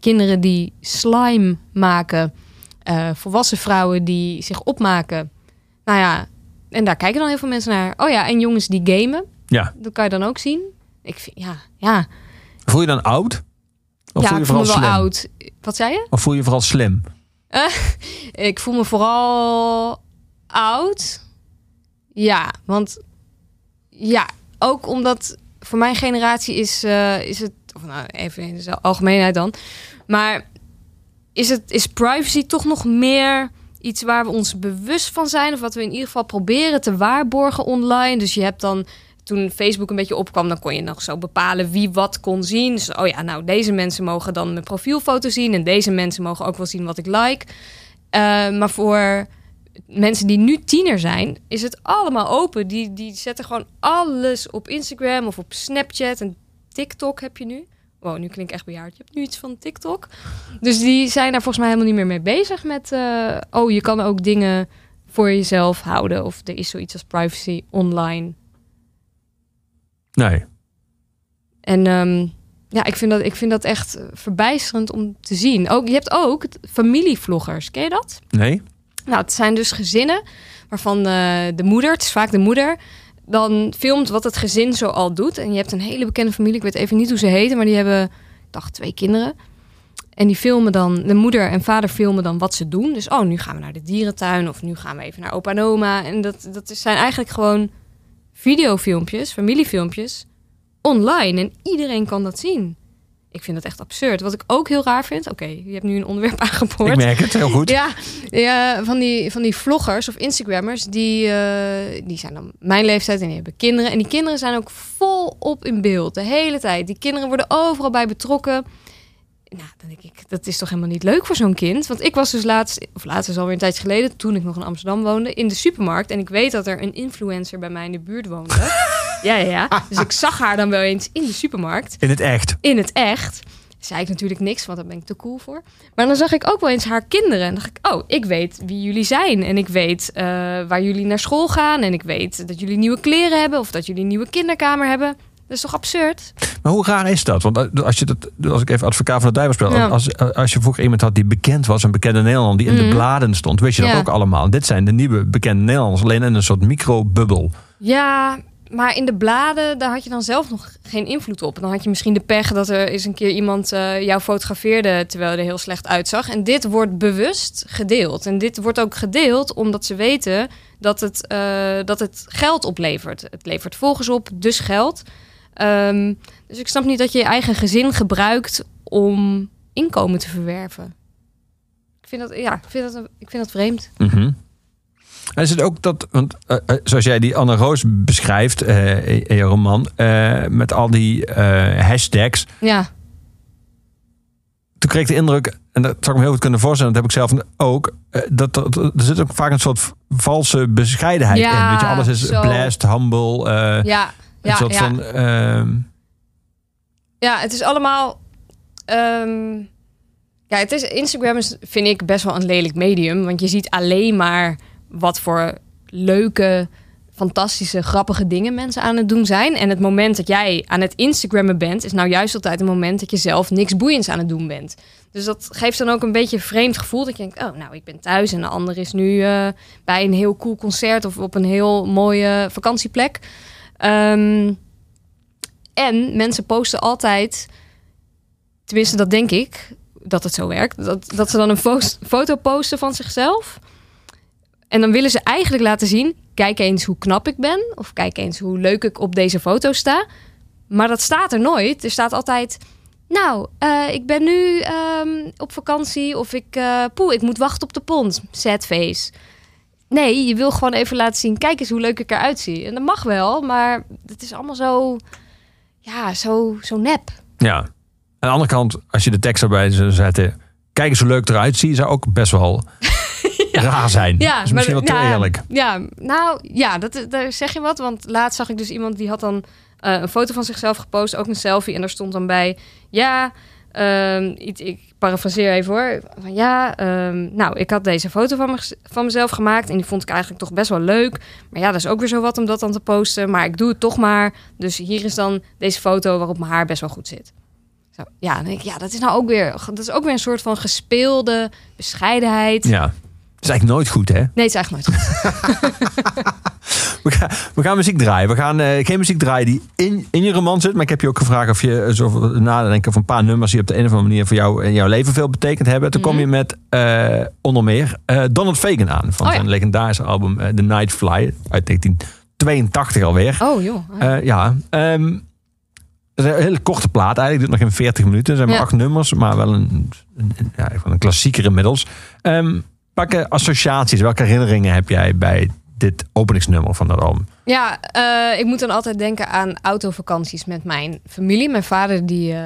Kinderen die slime maken. eh, volwassen vrouwen die zich opmaken. Nou ja, en daar kijken dan heel veel mensen naar. Oh ja, en jongens die gamen. Ja. Dat kan je dan ook zien. Ik vind, ja, ja. Voel je dan oud? Of ja, voel je ik voel vooral me wel slim? oud. Wat zei je? Of voel je vooral slim? Ik voel me vooral oud. Ja, want ja, ook omdat voor mijn generatie is, eh, is het, of nou even in de algemeenheid dan, maar is, het, is privacy toch nog meer iets waar we ons bewust van zijn, of wat we in ieder geval proberen te waarborgen online. Dus je hebt dan toen Facebook een beetje opkwam, dan kon je nog zo bepalen wie wat kon zien. Dus, oh ja, nou, deze mensen mogen dan mijn profielfoto zien. En deze mensen mogen ook wel zien wat ik like. Eh, maar voor mensen die nu tiener zijn, is het allemaal open. Die, die zetten gewoon alles op Instagram of op Snapchat. En TikTok heb je nu. Wow, nu klink ik echt bejaard. Je hebt nu iets van TikTok. Dus die zijn daar volgens mij helemaal niet meer mee bezig met... eh, oh, je kan ook dingen voor jezelf houden. Of er is zoiets als privacy online. Nee. En ehm, ja, ik vind, dat, ik vind dat echt verbijsterend om te zien. Ook, je hebt ook familievloggers. Ken je dat? Nee? Nou, het zijn dus gezinnen waarvan eh, de moeder, het is vaak de moeder, dan filmt wat het gezin zo al doet. En je hebt een hele bekende familie, ik weet even niet hoe ze heten, maar die hebben, ik dacht, twee kinderen. En die filmen dan, de moeder en vader filmen dan wat ze doen. Dus, oh, nu gaan we naar de dierentuin of nu gaan we even naar opa en oma. En dat, dat zijn eigenlijk gewoon videofilmpjes, familiefilmpjes, online. En iedereen kan dat zien. Ik vind dat echt absurd. Wat ik ook heel raar vind, oké, je hebt nu een onderwerp aangeboord. Ik merk het heel goed. Ja, ja van, die, van die vloggers of Instagrammers, die, eh, die zijn dan mijn leeftijd en die hebben kinderen. En die kinderen zijn ook volop in beeld, de hele tijd. Die kinderen worden overal bij betrokken. Nou, dan denk ik, dat is toch helemaal niet leuk voor zo'n kind? Want ik was dus laatst, of laatst is alweer een tijdje geleden, toen ik nog in Amsterdam woonde, in de supermarkt. En ik weet dat er een influencer bij mij in de buurt woonde. ja, ja, ja. Dus ik zag haar dan wel eens in de supermarkt In het echt. in het echt. Zei ik natuurlijk niks, want daar ben ik te cool voor. Maar dan zag ik ook wel eens haar kinderen. En dacht ik, oh, ik weet wie jullie zijn. En ik weet eh, waar jullie naar school gaan. En ik weet dat jullie nieuwe kleren hebben. Of dat jullie een nieuwe kinderkamer hebben. Dat is toch absurd? Maar hoe raar is dat? Want eh, als, je dat, als ik even advocaat van de duivel speel. Ja. Als, als je vroeger iemand had die bekend was, een bekende Nederlander die in de Mhm. bladen stond, wist je dat Ja. ook allemaal. Dit zijn de nieuwe bekende Nederlanders, alleen in een soort microbubbel. Ja, maar in de bladen, daar had je dan zelf nog geen invloed op. Dan had je misschien de pech dat er eens een keer iemand eh, jou fotografeerde terwijl je er heel slecht uitzag. En dit wordt bewust gedeeld. En dit wordt ook gedeeld omdat ze weten dat het, eh, dat het geld oplevert. Het levert volgers op, dus geld. Ehm, dus ik snap niet dat je je eigen gezin gebruikt om inkomen te verwerven. Ik vind dat, ja, ik vind dat, ik vind dat vreemd. Mhm. En is het ook dat, want eh, eh, zoals jij die Anne Roos beschrijft eh, in je roman, met al die hashtags, Ja, toen kreeg ik de indruk, en dat zou ik me heel goed kunnen voorstellen, dat heb ik zelf ook, dat, dat- er zit ook vaak een soort valse bescheidenheid Ja, in. Weet je, alles is zo. blessed, humble, ja, een ja, soort ja. van... ehm, Ja, het is allemaal. ehm, ja, het is, Instagram is, vind ik, best wel een lelijk medium. Want je ziet alleen maar wat voor leuke, fantastische, grappige dingen mensen aan het doen zijn. En het moment dat jij aan het Instagrammen bent, is nou juist altijd een moment dat je zelf niks boeiends aan het doen bent. Dus dat geeft dan ook een beetje een vreemd gevoel. Dat je denkt, oh, nou, ik ben thuis en de ander is nu eh, bij een heel cool concert of op een heel mooie vakantieplek. Ehm, en mensen posten altijd, tenminste dat denk ik, dat het zo werkt, dat, dat ze dan een fo- foto posten van zichzelf. En dan willen ze eigenlijk laten zien, kijk eens hoe knap ik ben, of kijk eens hoe leuk ik op deze foto sta. Maar dat staat er nooit. Er staat altijd, Nou, eh, ik ben nu ehm, op vakantie of ik, eh poeh, ik moet wachten op de pont. Sad face. Nee, je wil gewoon even laten zien, kijk eens hoe leuk ik eruit zie. En dat mag wel, maar het is allemaal zo, ja, zo, zo nep. Ja. Aan de andere kant, als je de tekst erbij zou zetten... Kijk eens hoe leuk eruit ziet, zou ook best wel raar zijn. Ja, dat is misschien wel te eerlijk. Ja, nou ja, dat, daar zeg je wat. Want laatst zag ik dus iemand die had dan eh, een foto van zichzelf gepost, ook een selfie. En daar stond dan bij, ja, ehm, iets, ik parafraseer even hoor. Van, ja, ehm, nou, ik had deze foto van, me, van mezelf gemaakt en die vond ik eigenlijk toch best wel leuk. Maar ja, dat is ook weer zo wat om dat dan te posten. Maar ik doe het toch maar. Dus hier is dan deze foto waarop mijn haar best wel goed zit. Zo, ja, dan denk ik, ja, dat is nou ook weer, dat is ook weer een soort van gespeelde bescheidenheid. Ja. Is eigenlijk nooit goed, hè? Nee, het is eigenlijk nooit goed. We gaan, we gaan muziek draaien. We gaan eh, geen muziek draaien die in, in je roman zit. Maar ik heb je ook gevraagd of je eh, zo nadenken over een paar nummers die op de een of andere manier voor jou in jouw leven veel betekend hebben. Toen kom je met eh, onder meer Donald Fagan aan van Oh ja. zijn legendarische album The Night Fly uit 1982 alweer. Oh joh. Ja, ehm, is een hele korte plaat eigenlijk. Duurt nog geen 40 minuten. Er zijn maar Ja. acht nummers, maar wel een, een, ja, een klassieker inmiddels. Ehm welke associaties, welke herinneringen heb jij bij dit openingsnummer van dat album? Ja, eh, ik moet dan altijd denken aan autovakanties met mijn familie. Mijn vader die, eh,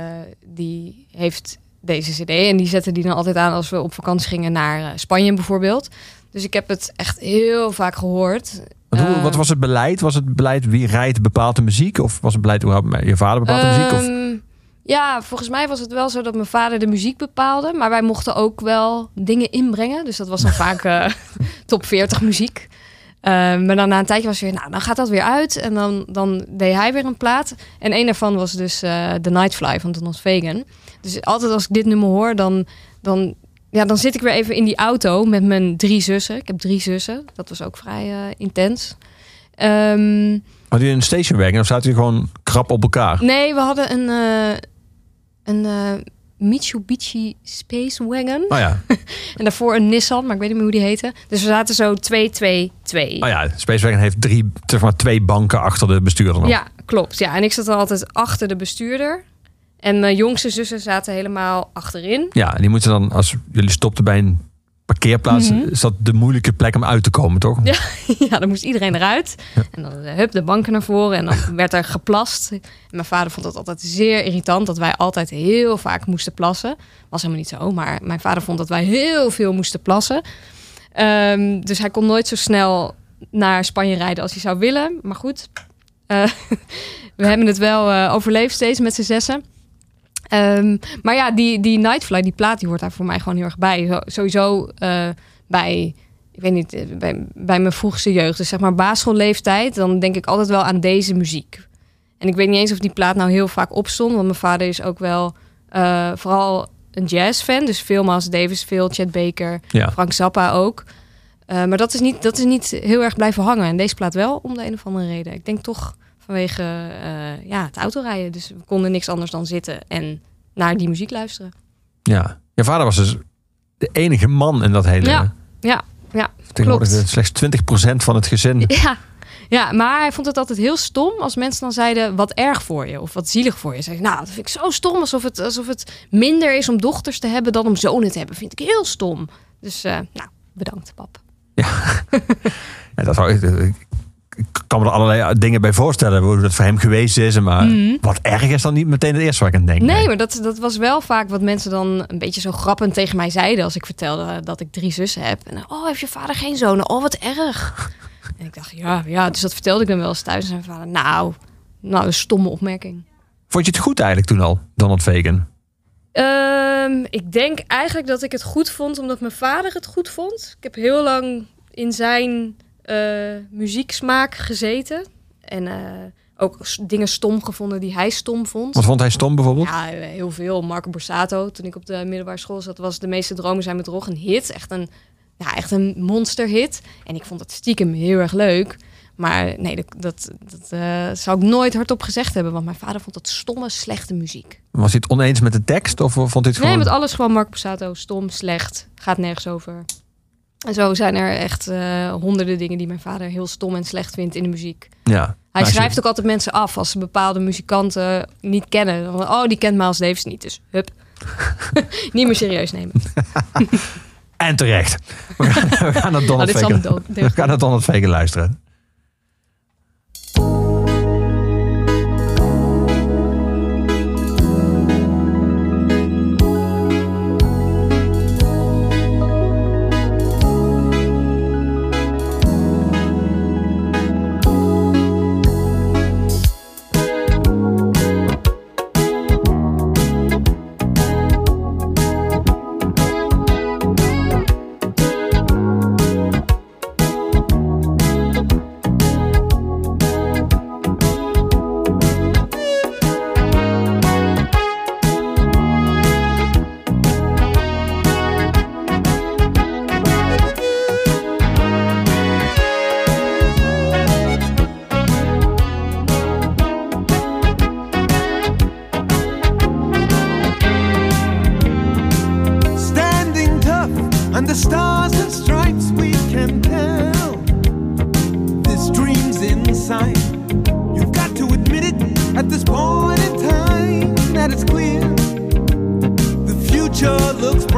die heeft deze cd en die zette die dan altijd aan als we op vakantie gingen naar eh, Spanje bijvoorbeeld. Dus ik heb het echt heel vaak gehoord. Wat, hoe- wat was het beleid? Was het beleid wie rijdt bepaalt de muziek? Of was het beleid überhaupt je vader bepaalt de muziek? Of? Ja, volgens mij was het wel zo dat mijn vader de muziek bepaalde. Maar wij mochten ook wel dingen inbrengen. Dus dat was dan vaak eh, top 40 muziek. Ehm, maar dan na een tijdje was het weer, nou, dan gaat dat weer uit. En dan, dan deed hij weer een plaat. En een daarvan was dus eh The Nightfly van Donald Fagan. Dus altijd als ik dit nummer hoor, dan, dan, ja, dan zit ik weer even in die auto met mijn drie zussen. Ik heb drie zussen. Dat was ook vrij eh, intens. Ehm, Had u een stationwagon of zaten u gewoon krap op elkaar? Nee, we hadden een, een eh, Mitsubishi Space Wagon. Oh ja, En daarvoor een Nissan, maar ik weet niet meer hoe die heette. Dus we zaten zo 2, 2, 2. oh ja Spacewagon heeft drie, zeg maar, twee banken achter de bestuurder nog. Ja, klopt. Ja, en ik zat altijd achter de bestuurder. En mijn jongste zussen zaten helemaal achterin. Ja, en die moeten dan, als jullie stopten bij een parkeerplaats, is dat de moeilijke plek om uit te komen, toch? Ja. ja, dan moest iedereen eruit. En dan eh, hup, de banken naar voren. En dan werd er geplast. En mijn vader vond het altijd zeer irritant dat wij altijd heel vaak moesten plassen. Was helemaal niet zo, maar mijn vader vond dat wij heel veel moesten plassen. Ehm, dus hij kon nooit zo snel naar Spanje rijden als hij zou willen. Maar goed, eh, we hebben het wel eh, overleefd steeds met z'n zessen. Ehm, maar ja, die, die Nightfly, die plaat, die hoort daar voor mij gewoon heel erg bij. Zo- sowieso eh, bij, ik weet niet, eh, bij, bij mijn vroegste jeugd. Dus zeg maar basisschoolleeftijd, dan denk ik altijd wel aan deze muziek. En ik weet niet eens of die plaat nou heel vaak opstond. Want mijn vader is ook wel eh, vooral een jazzfan. Dus veel Miles Davis, veel Chet Baker, Ja. Frank Zappa ook. Maar dat is, niet, dat is niet heel erg blijven hangen. En deze plaat wel, om de een of andere reden. Ik denk toch vanwege eh, ja, het autorijden. Dus we konden niks anders dan zitten en naar die muziek luisteren. Ja. Je vader was dus de enige man in dat hele... Ja, ja, ja. Tegenwoordig klopt. slechts 20% van het gezin. Ja. ja, maar hij vond het altijd heel stom als mensen dan zeiden wat erg voor je of wat zielig voor je. Zeg nou, dat vind ik zo stom, alsof het, alsof het minder is om dochters te hebben dan om zonen te hebben. Vind ik heel stom. Dus, eh, nou, bedankt, pap. Ja, dat zou, ik, ik kan me er allerlei dingen bij voorstellen hoe dat voor hem geweest is. Maar wat erg is dan niet meteen het eerste waar ik aan denk. Mhm. Nee, maar dat, dat was wel vaak wat mensen dan een beetje zo grappend tegen mij zeiden als ik vertelde dat ik drie zussen heb. En oh, heeft je vader geen zonen? Oh, wat erg. En ik dacht, ja, ja, dus dat vertelde ik dan wel eens thuis. En zijn vader, nou, nou, een stomme opmerking. Vond je het goed eigenlijk toen al, Donald Fagan? Ehm, ik denk eigenlijk dat ik het goed vond omdat mijn vader het goed vond. Ik heb heel lang in zijn muzieksmaak gezeten. En eh, ook dingen stom gevonden die hij stom vond. Wat vond hij stom bijvoorbeeld? Ja, eh, heel veel. Marco Borsato, toen ik op de middelbare school zat, was De meeste dromen zijn met Rog een hit. Echt een, ja, echt een monsterhit. En ik vond het stiekem heel erg leuk. Maar nee, dat, dat, dat eh, zou ik nooit hardop gezegd hebben. Want mijn vader vond dat stomme, slechte muziek. Was hij het oneens met de tekst? Of vond hij het Nee, gewoon... met alles gewoon Marco Borsato. Stom, slecht, gaat nergens over. En zo zijn er echt eh, honderden dingen die mijn vader heel stom en slecht vindt in de muziek. Ja. Hij je- schrijft ook altijd mensen af als ze bepaalde muzikanten niet kennen. Dan oh, die kent Miles Davis niet, dus hup. niet meer serieus nemen. En terecht. We gaan, we gaan naar Oh, Donald Fagen. We gaan naar Donald Fagen luisteren.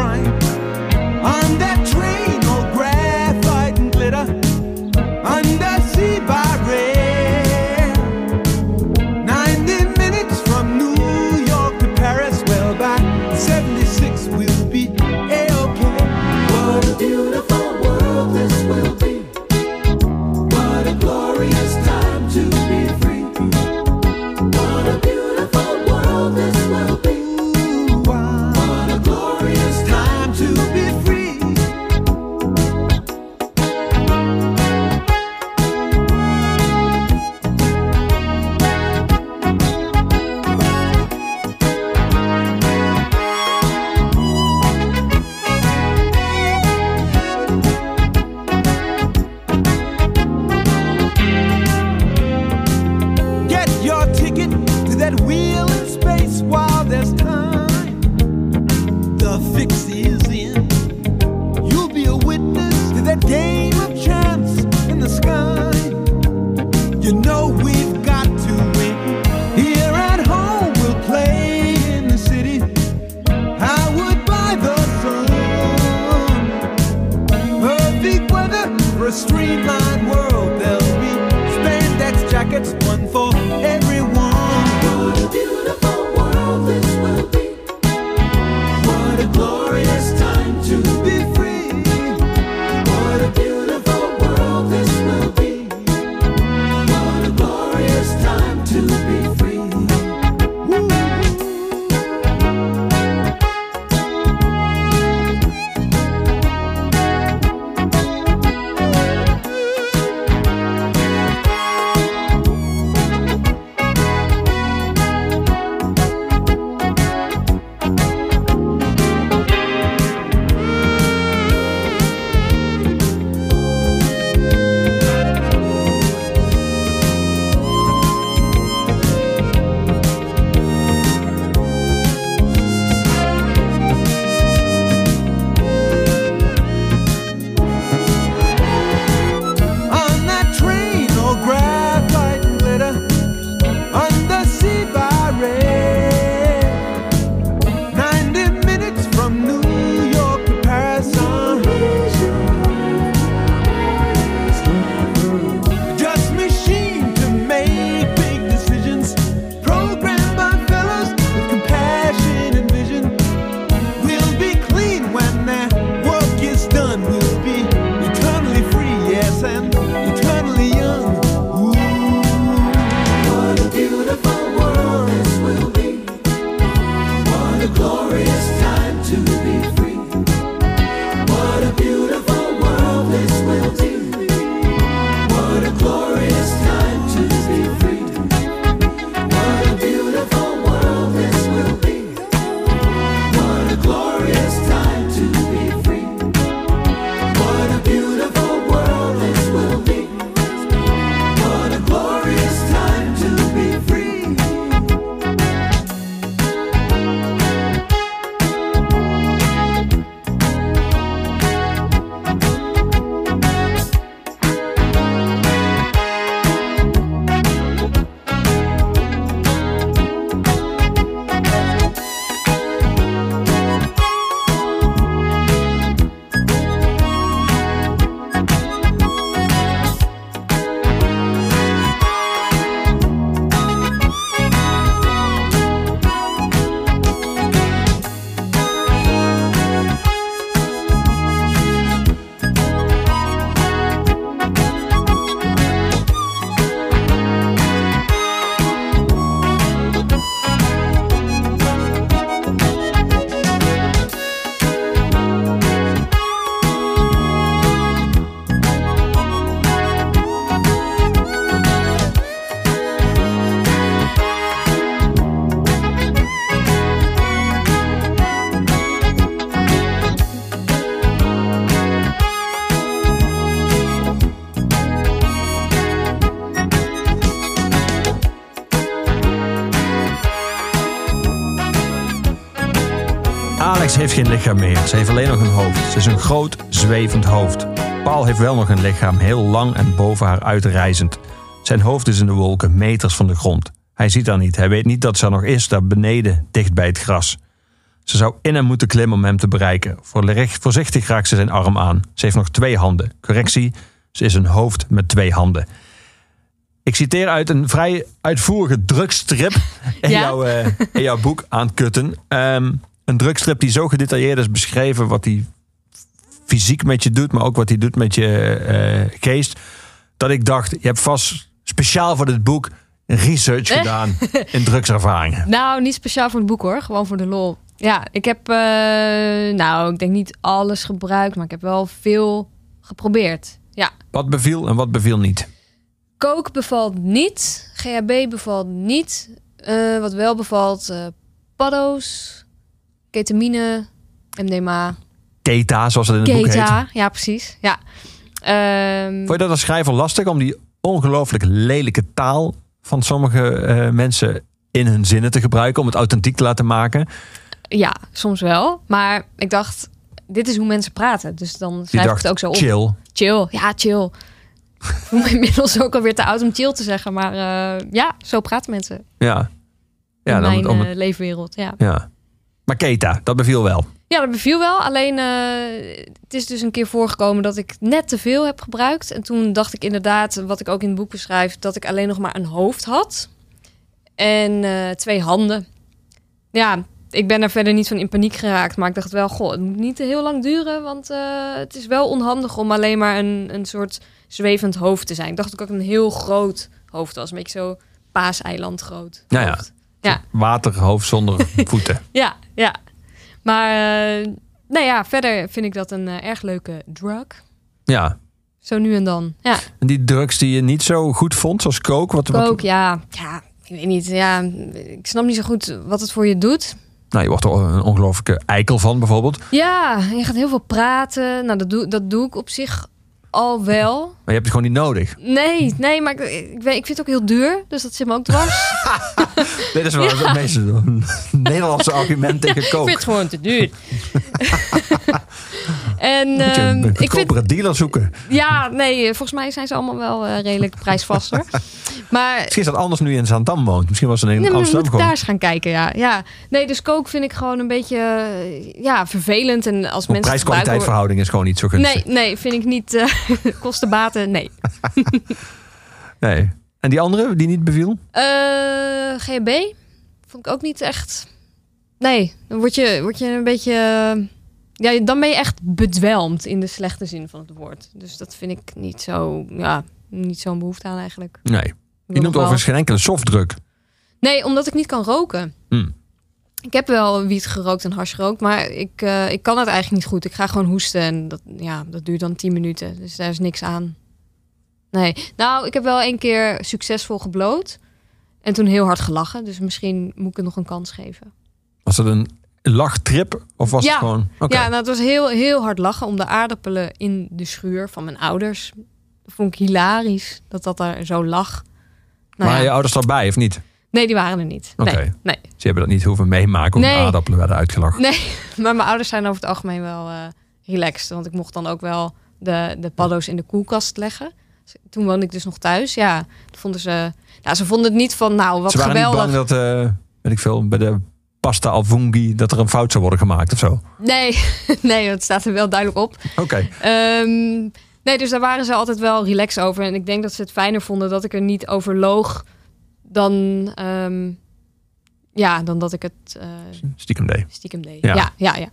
On that train, lichaam meer. Ze heeft alleen nog een hoofd. Ze is een groot, zwevend hoofd. Paul heeft wel nog een lichaam, heel lang en boven haar uitreizend. Zijn hoofd is in de wolken, meters van de grond. Hij ziet haar niet. Hij weet niet dat ze er nog is, daar beneden, dicht bij het gras. Ze zou in hem moeten klimmen om hem te bereiken. Voorzichtig raakt ze zijn arm aan. Ze heeft nog twee handen. Correctie, ze is een hoofd met twee handen. Ik citeer uit een vrij uitvoerige drugstrip in, Ja? jouw, eh, in jouw boek aan Kutten. Ehm, een drugstrip die zo gedetailleerd is beschreven wat hij fysiek met je doet, maar ook wat hij doet met je eh, geest. Dat ik dacht, je hebt vast speciaal voor dit boek research gedaan in drugservaringen. Nou, niet speciaal voor het boek hoor. Gewoon voor de lol. Ja, ik heb, eh, nou, ik denk niet alles gebruikt, maar ik heb wel veel geprobeerd. Ja, Wat beviel en wat beviel niet? Coke bevalt niet. GHB bevalt niet. Eh, wat wel bevalt, eh paddo's, ketamine, MDMA, Keta, zoals het in het boek heet. Ja, precies. Ja. Ehm, Vond je dat als schrijver lastig om die ongelooflijk lelijke taal van sommige eh, mensen in hun zinnen te gebruiken, om het authentiek te laten maken? ja, soms wel. Maar ik dacht, dit is hoe mensen praten. Dus dan schrijf ik het ook zo op. chill. Chill. Ja, chill. Ik voel me inmiddels ook alweer te oud om chill te zeggen. Maar eh, ja, zo praten mensen Ja. Ja, in dan, mijn om eh, het- leefwereld. Ja. ja. Maar Keta, dat beviel wel. ja, dat beviel wel. Alleen eh, het is dus een keer voorgekomen dat ik net te veel heb gebruikt. En toen dacht ik inderdaad, wat ik ook in het boek beschrijf... dat ik alleen nog maar een hoofd had. En eh, twee handen. Ja, ik ben er verder niet van in paniek geraakt. Maar ik dacht wel, goh, het moet niet heel lang duren. Want eh, het is wel onhandig om alleen maar een, een soort zwevend hoofd te zijn. Ik dacht ook dat ik een heel groot hoofd was. Een beetje zo paaseiland groot Ja, ja. Ja. Waterhoofd zonder voeten. Ja, ja. Maar eh, nou ja, verder vind ik dat een eh, erg leuke drug. Ja. Zo nu en dan. Ja, En die drugs die je niet zo goed vond, zoals coke. Wat, wat, ook, ja. Ja, ik weet niet. Ja, ik snap niet zo goed wat het voor je doet. Nou, je wordt er een ongelooflijke eikel van, bijvoorbeeld. Ja, je gaat heel veel praten. Nou, dat doe, dat doe ik op zich al wel. Maar je hebt het gewoon niet nodig. Nee, nee, maar ik, ik, weet- ik vind het ook heel duur. Dus dat zit me ook dwars. Dit is wel het meest Nederlandse argument tegen ik vind het gewoon te duur. en Moet je ehm, een ik vind goedkopere dealer zoeken. Ja, nee, volgens mij zijn ze allemaal wel eh, redelijk prijsvast hoor. Maar Misschien is dat anders nu je in Zandam woont. Misschien was het in nee, maar we Amsterdam moeten daar eens gaan kijken, ja. ja. Nee, dus kook vind ik gewoon een beetje eh, ja, vervelend. En als Want mensen het gebruiken... prijs-kwaliteitverhouding is gewoon niet zo gunstig. Nee, nee, vind ik niet eh kostenbaten, nee. Nee. En die andere die niet beviel? Eh GHB vond ik ook niet echt... Nee, dan word je, word je een beetje... eh, Ja, dan ben je echt bedwelmd in de slechte zin van het woord. Dus dat vind ik niet zo... Ja, niet zo'n behoefte aan eigenlijk. Nee. Je noemt overigens geen enkele softdruk. Nee, omdat ik niet kan roken. Hmm. Ik heb wel wiet gerookt en hash gerookt, maar ik, eh, ik kan het eigenlijk niet goed. Ik ga gewoon hoesten en dat, ja, dat duurt dan 10 minuten. Dus daar is niks aan. Nee. Nou, ik heb wel een keer succesvol gebloot. En toen heel hard gelachen. Dus misschien moet ik het nog een kans geven. Was het een lachtrip of was Ja. het gewoon... Oké. Ja, nou, het was heel, heel hard lachen om de aardappelen in de schuur van mijn ouders. Dat vond ik hilarisch dat dat daar zo lag. Nou maar ja. je ouders erbij of niet? Nee, die waren er niet. Oké. Nee, nee. Ze hebben dat niet hoeven meemaken de Nee. aardappelen werden uitgelachen. Nee, maar mijn ouders zijn over het algemeen wel eh, relaxed. Want ik mocht dan ook wel de, de paddo's in de koelkast leggen. Toen woonde ik dus nog thuis. Ja, vonden ze... Nou, ze vonden het niet van, nou, wat Ze waren geweldig. niet bang dat, eh, weet ik veel, bij de pasta al funghi, dat er een fout zou worden gemaakt of zo. Nee, nee, dat staat er wel duidelijk op. Oké. Ehm, nee, dus daar waren ze altijd wel relaxed over. En ik denk dat ze het fijner vonden dat ik er niet over loog... dan, ehm, ja, dan dat ik het eh, Stiekem deed. stiekem deed. Ja. Ja, ja,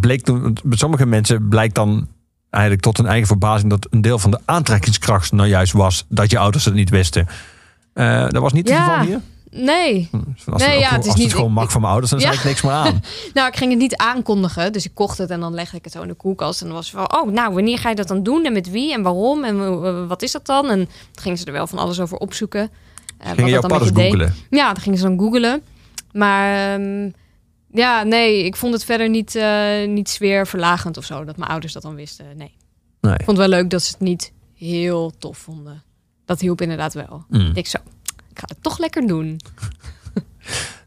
Bleek toen, sommige mensen blijkt dan eigenlijk tot hun eigen verbazing dat een deel van de aantrekkingskracht nou juist was dat je ouders het niet wisten. Eh, dat was niet het Ja. geval hier. Nee, Als, Nee, het, ja, het is niet- gewoon ik- mag van mijn ouders, dan Ja. zei ik niks meer aan. Nou, ik ging het niet aankondigen. Dus ik kocht het en dan legde ik het zo in de koelkast. En dan was van, oh, nou, wanneer ga je dat dan doen? En met wie? En waarom? En wat is dat dan? En toen gingen ze er wel van alles over opzoeken. Wat Gingen jouw dan googelen? Ja, dan gingen ze dan googelen. Maar ehm, ja, nee, ik vond het verder niet, eh niet sfeerverlagend of zo. Dat mijn ouders dat dan wisten. Nee. Nee. Ik vond het wel leuk dat ze het niet heel tof vonden. Dat hielp inderdaad wel. Mm. Ik zo, ik ga het toch lekker doen.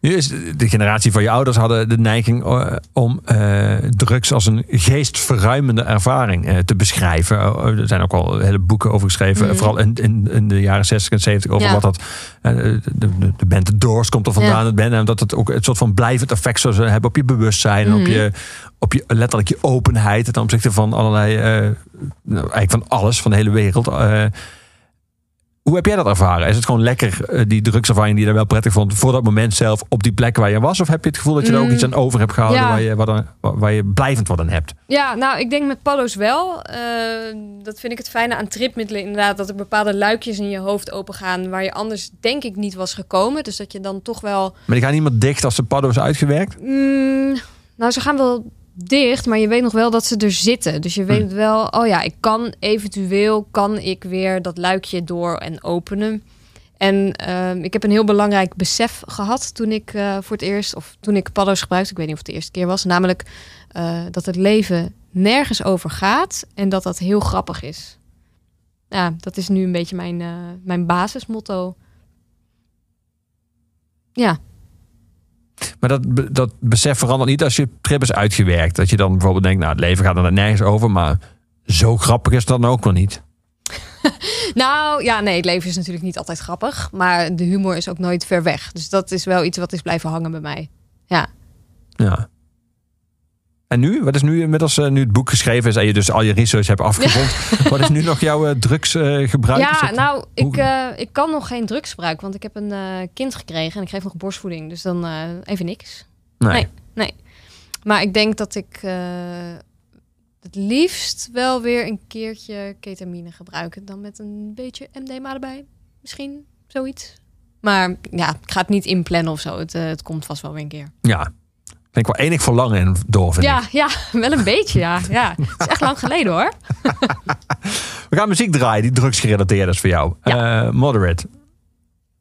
Nu is de generatie van je ouders hadden de neiging eh, om eh, drugs als een geestverruimende ervaring eh, te beschrijven. Eh, er zijn ook al hele boeken over geschreven, Mhm. vooral in, in, in de jaren 60 en 70 over Ja. wat dat. de, de, band The Doors komt er vandaan. Ja. Het band, en dat het ook een soort van blijvend effect zou hebben op je bewustzijn, en op Mhm. je, op je letterlijk je openheid ten opzichte van allerlei, nou, eigenlijk van alles, van de hele wereld. Eh, hoe heb jij dat ervaren? Is het gewoon lekker, eh, die drugservaring die je daar wel prettig vond, voor dat moment zelf op die plek waar je was? Of heb je het gevoel dat je er ook Mm. iets aan over hebt gehouden Ja. waar, je, waar, waar je blijvend wat aan hebt? Ja, nou, ik denk met paddo's wel. Eh, dat vind ik het fijne aan tripmiddelen inderdaad. Dat er bepaalde luikjes in je hoofd opengaan... waar je anders denk ik niet was gekomen. Dus dat je dan toch wel... Maar die gaan niet meer dicht als de paddo is uitgewerkt? Mm, nou, ze gaan wel dicht, maar je weet nog wel dat ze er zitten. Dus je weet wel, oh ja, ik kan eventueel... kan ik weer dat luikje door en openen. En ehm, ik heb een heel belangrijk besef gehad toen ik eh, voor het eerst... of toen ik paddo's gebruikte, ik weet niet of het de eerste keer was... namelijk eh, dat het leven nergens over gaat en dat dat heel grappig is. Ja, dat is nu een beetje mijn, eh, mijn basismotto. Ja, Maar dat, dat besef verandert niet als je trip is uitgewerkt. Dat je dan bijvoorbeeld denkt, nou het leven gaat er nergens over. Maar zo grappig is dat dan ook wel niet. Nou ja, nee, het leven is natuurlijk niet altijd grappig. Maar de humor is ook nooit ver weg. Dus dat is wel iets wat is blijven hangen bij mij. Ja. Ja. En nu? Wat is nu inmiddels, eh, nu het boek geschreven is en je dus al je research hebt afgerond. Wat is nu nog jouw drugsgebruik? Ja, nou, ik, eh, ik kan nog geen drugs gebruiken. Want ik heb een eh, kind gekregen en ik geef nog borstvoeding. Dus dan eh, even niks. nee. nee. Maar ik denk dat ik eh, het liefst wel weer een keertje ketamine gebruiken. Dan met een beetje MDMA erbij. Misschien zoiets. Maar ja, ik ga het niet inplannen of zo. Het, eh, het komt vast wel weer een keer. Ja. Ik denk wel enig verlangen in door, vind Ja, ik. ja, wel een beetje, ja. ja. Het is echt lang geleden hoor. We gaan muziek draaien die drugsgerelateerd is voor jou. Eh, moderate.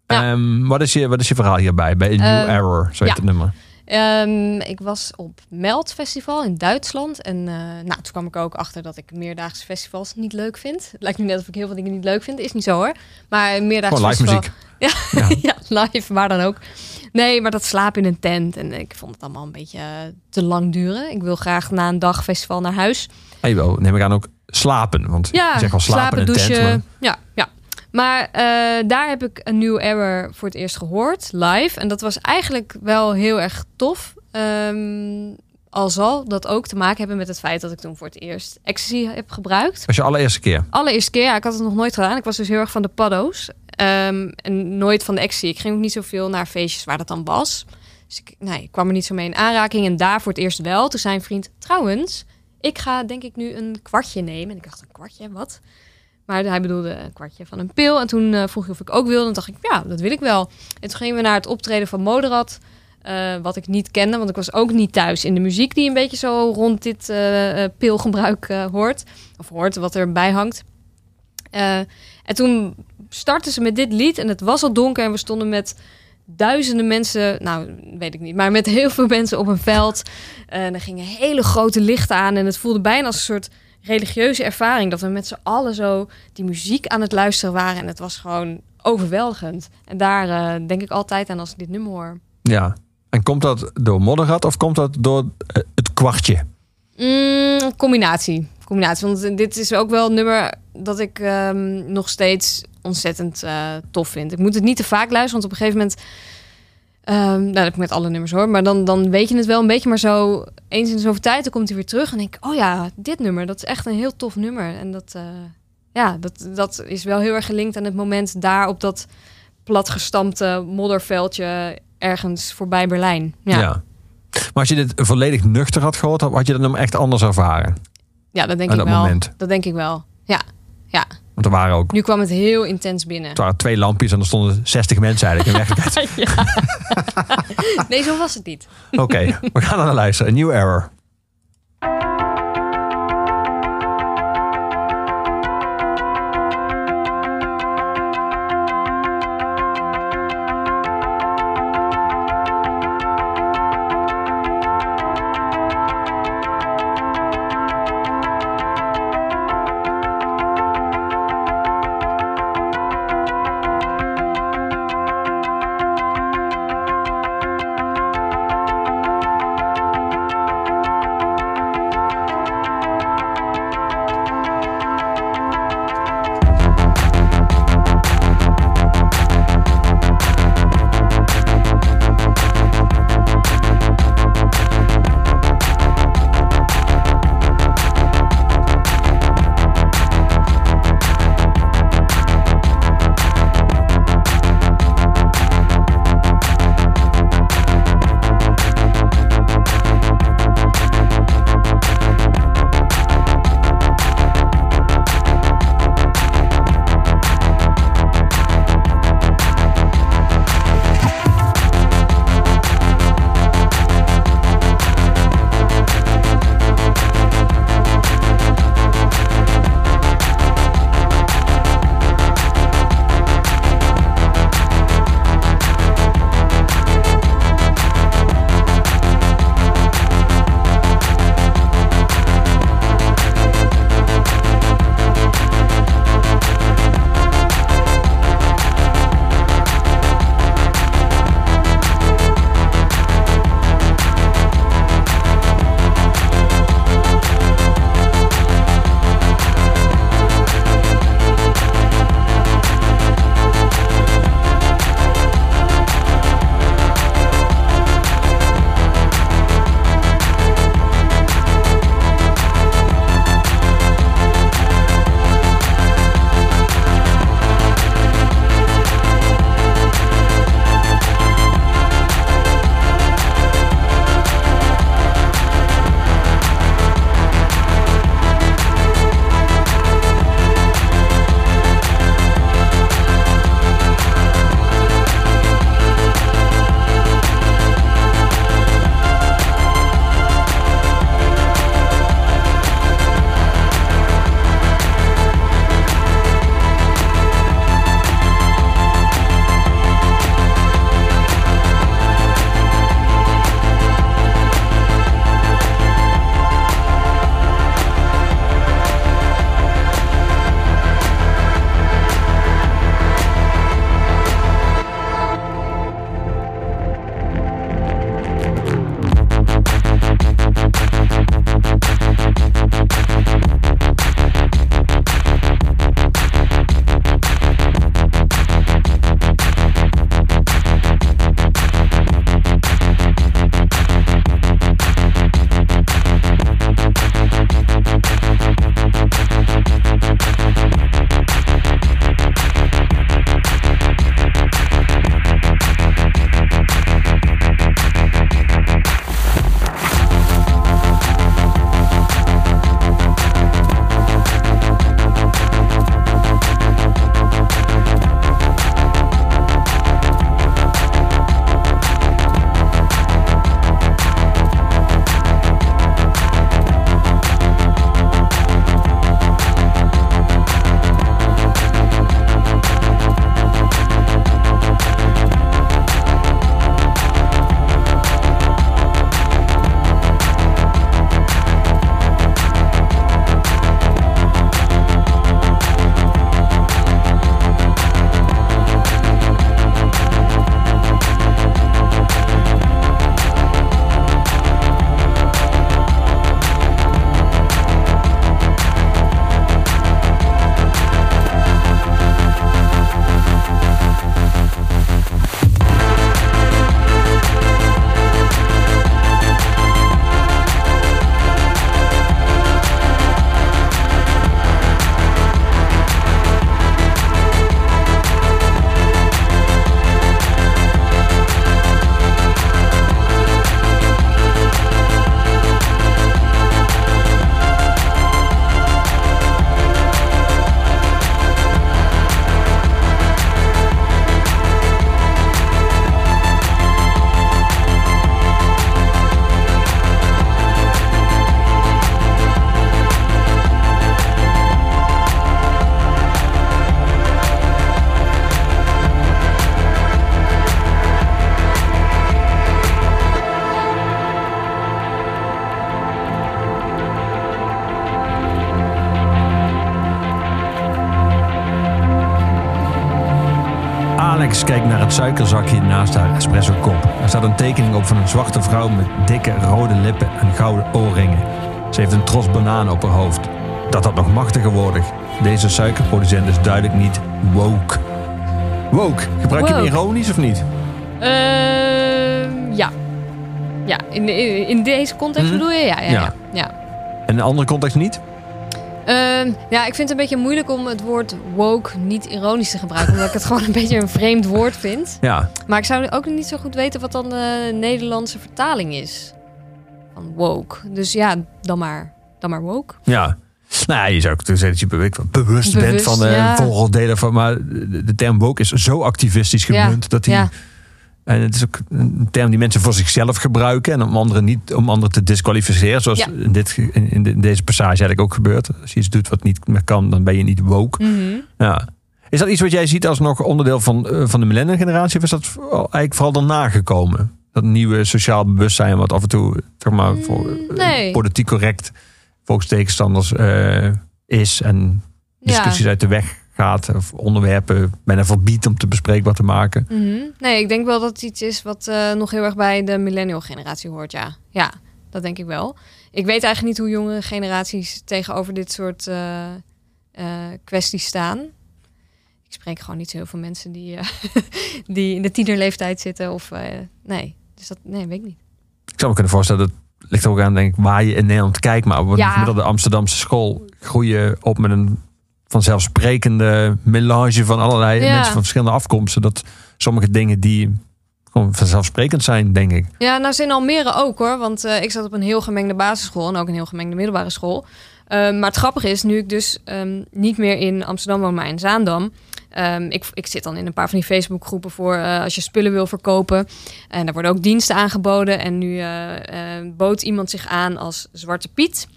Ja. Ehm, wat, is je, wat is je verhaal hierbij? Bij New Eh, Error, zo heet ja. het nummer. Ehm, ik was op Meld Festival in Duitsland. En eh, nou, toen kwam ik ook achter dat ik meerdaagse festivals niet leuk vind. Het lijkt nu net of ik heel veel dingen niet leuk vind. Is niet zo hoor. Maar meerdaagse Gewoon live festival... muziek. Ja, ja, live, waar dan ook. Nee, maar dat slapen in een tent. En ik vond het allemaal een beetje eh, te lang duren. Ik wil graag na een dag festival naar huis. Hey, wel, neem ik aan ook slapen. Want Ja, je zegt al slapen, in een douchen. tent. Maar... Ja, ja. Maar eh, daar heb ik een New Error voor het eerst gehoord, live. En dat was eigenlijk wel heel erg tof. Ehm, al zal dat ook te maken hebben met het feit dat ik toen voor het eerst ecstasy heb gebruikt. was je allereerste keer. Allereerste keer, ja, ik had het nog nooit gedaan. Ik was dus heel erg van de paddo's. Ehm, en nooit van de ecstasy. Ik ging ook niet zoveel naar feestjes waar dat dan was. Dus ik, nee, kwam er niet zo mee in aanraking. En daar voor het eerst wel. Toen zei vriend, trouwens, ik ga denk ik nu een kwartje nemen. En ik dacht, een kwartje, wat? Maar hij bedoelde een kwartje van een pil. En toen eh, vroeg hij of ik ook wilde. En dacht ik, ja, dat wil ik wel. En toen gingen we naar het optreden van Moderat. eh, wat ik niet kende, want ik was ook niet thuis in de muziek die een beetje zo rond dit eh, pilgebruik hoort. Of hoort, wat erbij hangt. En toen startten ze met dit lied en het was al donker en we stonden met duizenden mensen, nou weet ik niet, maar met heel veel mensen op een veld. En er gingen hele grote lichten aan en het voelde bijna als een soort religieuze ervaring dat we met z'n allen zo die muziek aan het luisteren waren en het was gewoon overweldigend. En daar eh, denk ik altijd aan als ik dit nummer hoor. Ja. En komt dat door Moddergat of komt dat door eh, het kwartje? Mm, combinatie. Combinatie. Want dit is ook wel een nummer dat ik ehm, nog steeds ontzettend eh, tof vind. Ik moet het niet te vaak luisteren, want op een gegeven moment. ehm, nou, dat heb ik met alle nummers hoor. Maar dan, dan weet je het wel een beetje. Maar zo eens in zoveel tijd, dan komt hij weer terug. En denk ik, oh ja, dit nummer, dat is echt een heel tof nummer. En dat, eh, ja, dat, dat is wel heel erg gelinkt aan het moment daar op dat platgestampte modderveldje ergens voorbij Berlijn. Ja, ja. Maar als je dit volledig nuchter had gehoord, had je dat nummer echt anders ervaren. dat denk Aan ik dat wel. moment. Dat denk ik wel. Ja, ja. Want er waren ook Nu kwam het heel intens binnen. het waren twee lampjes en er stonden 60 mensen eigenlijk in werkelijkheid. Nee, zo was het niet. Oké, we gaan er naar luisteren. A New Error. Het suikerzakje naast haar espresso kop. Er staat een tekening op van een zwarte vrouw met dikke rode lippen en gouden oorringen. Ze heeft een tros banaan op haar hoofd. Dat had nog machtiger worden. Deze suikerproducent is duidelijk niet woke. Woke, gebruik je hem ironisch of niet? Ehm, ja. Ja, in, in, in deze context Mhm. bedoel je? Ja, ja, Ja. ja. ja. En in een andere context niet? Ehm, ja, ik vind het een beetje moeilijk om het woord woke niet ironisch te gebruiken. Omdat ik het gewoon een beetje een vreemd woord vind. Ja. Maar ik zou ook niet zo goed weten wat dan de Nederlandse vertaling is. Van woke. Dus ja, dan maar, dan maar woke. Ja. Nou ja, je zou ook zeggen dat je bewust, bent van de ja. vooroordelen van. Maar de, de term woke is zo activistisch gemunt dat hij. En het is ook een term die mensen voor zichzelf gebruiken. En om anderen niet om anderen te disqualificeren. Zoals Ja. in, dit, in, in de- in deze passage eigenlijk ook gebeurt. Als je iets doet wat niet meer kan, dan ben je niet woke. Mhm. Ja. Is dat iets wat jij ziet als nog onderdeel van, eh, van de millennial generatie? Of is dat eigenlijk vooral daarna gekomen? Dat nieuwe sociaal bewustzijn wat af en toe zeg maar, voor, eh, nee. politiek correct volgens tegenstanders eh, is. En discussies uit de weg gaat. Of onderwerpen bijna verbiedt om te bespreekbaar te maken. Mhm. Nee, ik denk wel dat het iets is wat eh, nog heel erg bij de millennial generatie hoort, ja. Ja, dat denk ik wel. Ik weet eigenlijk niet hoe jonge generaties tegenover dit soort eh, eh, kwesties staan. Ik spreek gewoon niet zo heel veel mensen die, die in de tienerleeftijd zitten. Of nee, dus dat nee, weet ik niet. Ik zou me kunnen voorstellen, dat ligt er ook aan denk ik, waar je in Nederland kijkt. Maar op Ja. gemiddelde Amsterdamse school groei je op met een vanzelfsprekende melange van allerlei Ja. mensen van verschillende afkomsten. Dat sommige dingen die gewoon vanzelfsprekend zijn, denk ik. Ja, nou in Almere ook hoor. Want eh, ik zat op een heel gemengde basisschool en ook een heel gemengde middelbare school. Eh, maar het grappige is, nu ik dus ehm, niet meer in Amsterdam woon, maar in Zaandam. ehm, ik, ik zit dan in een paar van die Facebookgroepen voor eh, als je spullen wil verkopen. En daar worden ook diensten aangeboden. En nu eh, bood iemand zich aan als Zwarte Piet.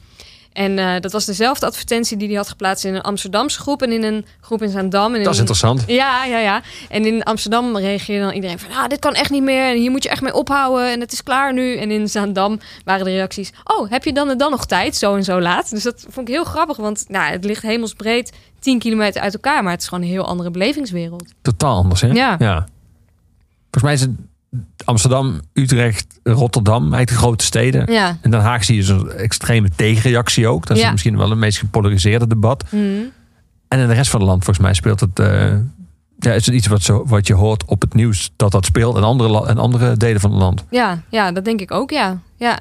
En eh, dat was dezelfde advertentie die hij had geplaatst in een Amsterdamse groep en in een groep in Zaandam. En Dat is een- interessant. ja, ja, ja. En in Amsterdam reageerde dan iedereen van... Ah, dit kan echt niet meer en hier moet je echt mee ophouden en het is klaar nu. En in Zaandam waren de reacties... Oh, heb je dan en dan nog tijd? Zo en zo laat. Dus dat vond ik heel grappig, want nou, het ligt hemelsbreed 10 kilometer uit elkaar. Maar het is gewoon een heel andere belevingswereld. Totaal anders, hè? Ja. Volgens mij is het Amsterdam, Utrecht, Rotterdam, eigenlijk de grote steden. Ja. En Den Haag zie je zo'n extreme tegenreactie ook. Dat is Ja. misschien wel het meest gepolariseerde debat. Mhm. En in de rest van het land, volgens mij, speelt het. eh, ja, is het iets wat, zo, wat je hoort op het nieuws dat dat speelt in andere, in andere delen van het land. Ja, ja, dat denk ik ook, ja. ja.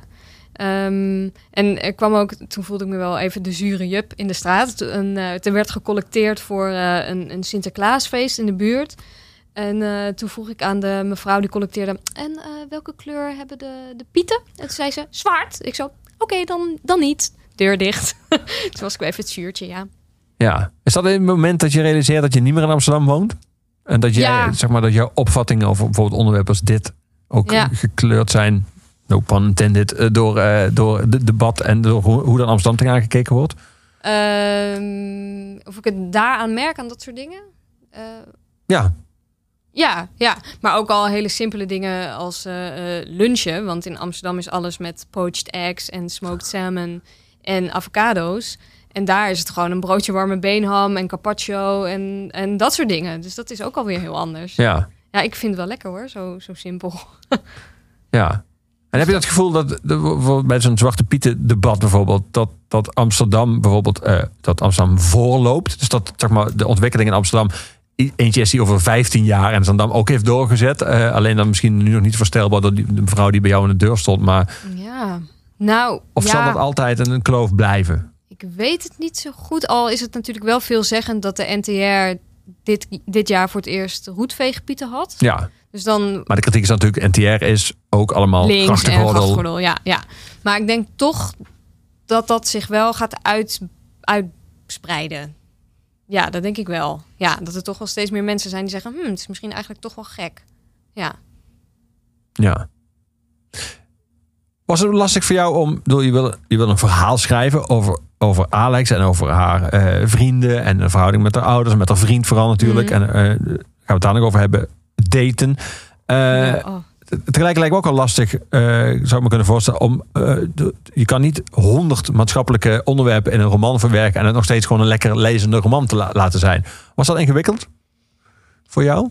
Ehm, en er kwam ook, toen voelde ik me wel even de zure jup in de straat. Een, eh, er werd gecollecteerd voor eh, een, een Sinterklaasfeest in de buurt. En eh, toen vroeg ik aan de mevrouw die collecteerde... En eh, welke kleur hebben de, de pieten? En toen zei ze, zwart. Ik zo, oké, dan, dan niet. Deur dicht. toen was ik even het zuurtje, ja. Ja. Is dat het moment dat je realiseert dat je niet meer in Amsterdam woont? En dat, jij, Ja. zeg maar, dat jouw opvattingen over bijvoorbeeld onderwerpen als dit ook Ja. gekleurd zijn, no pun intended, eh, door, door het debat en door hoe, hoe dan Amsterdam tegen aangekeken wordt? Ehm, of ik het daaraan merk, aan dat soort dingen? Ja, Ja, ja, maar ook al hele simpele dingen als eh, eh, lunchen. Want in Amsterdam is alles met poached eggs en smoked salmon en avocado's. En daar is het gewoon een broodje warme beenham en carpaccio en, en dat soort dingen. Dus dat is ook alweer heel anders. Ja, ja, ik vind het wel lekker hoor, zo, zo simpel. ja. En heb je dat gevoel dat bij zo'n Zwarte Pieten debat bijvoorbeeld, dat, dat Amsterdam bijvoorbeeld, eh, dat Amsterdam voorloopt? Dus dat zeg maar, de ontwikkeling in Amsterdam eentje is die over 15 jaar en Zandam ook heeft doorgezet. Eh, alleen dan misschien nu nog niet voorstelbaar door die, de mevrouw die bij jou aan de deur stond. Maar Ja, nou, of ja, zal dat altijd een kloof blijven? ik weet het niet zo goed. Al is het natuurlijk wel veelzeggend dat de NTR dit, dit jaar voor het eerst roetveegpieten had. Ja, Dus dan maar de kritiek is natuurlijk, NTR is ook allemaal links en grachtengordel. Ja, ja. Maar ik denk toch dat dat zich wel gaat uit, uitspreiden. Ja, dat denk ik wel. Ja, dat er toch wel steeds meer mensen zijn die zeggen... Hm, het is misschien eigenlijk toch wel gek. Ja. Ja. Was het lastig voor jou om, bedoel, je wil, je wil een verhaal schrijven over, over Alex en over haar eh, vrienden en een verhouding met haar ouders met haar vriend vooral natuurlijk. Mhm. En eh, gaan we het daar nog over hebben, daten. Eh, Ja, oh. Tegelijk lijkt me ook al lastig, eh, zou ik me kunnen voorstellen, om eh, je kan niet honderd maatschappelijke onderwerpen in een roman verwerken en het nog steeds gewoon een lekker lezende roman te la- laten zijn. Was dat ingewikkeld voor jou?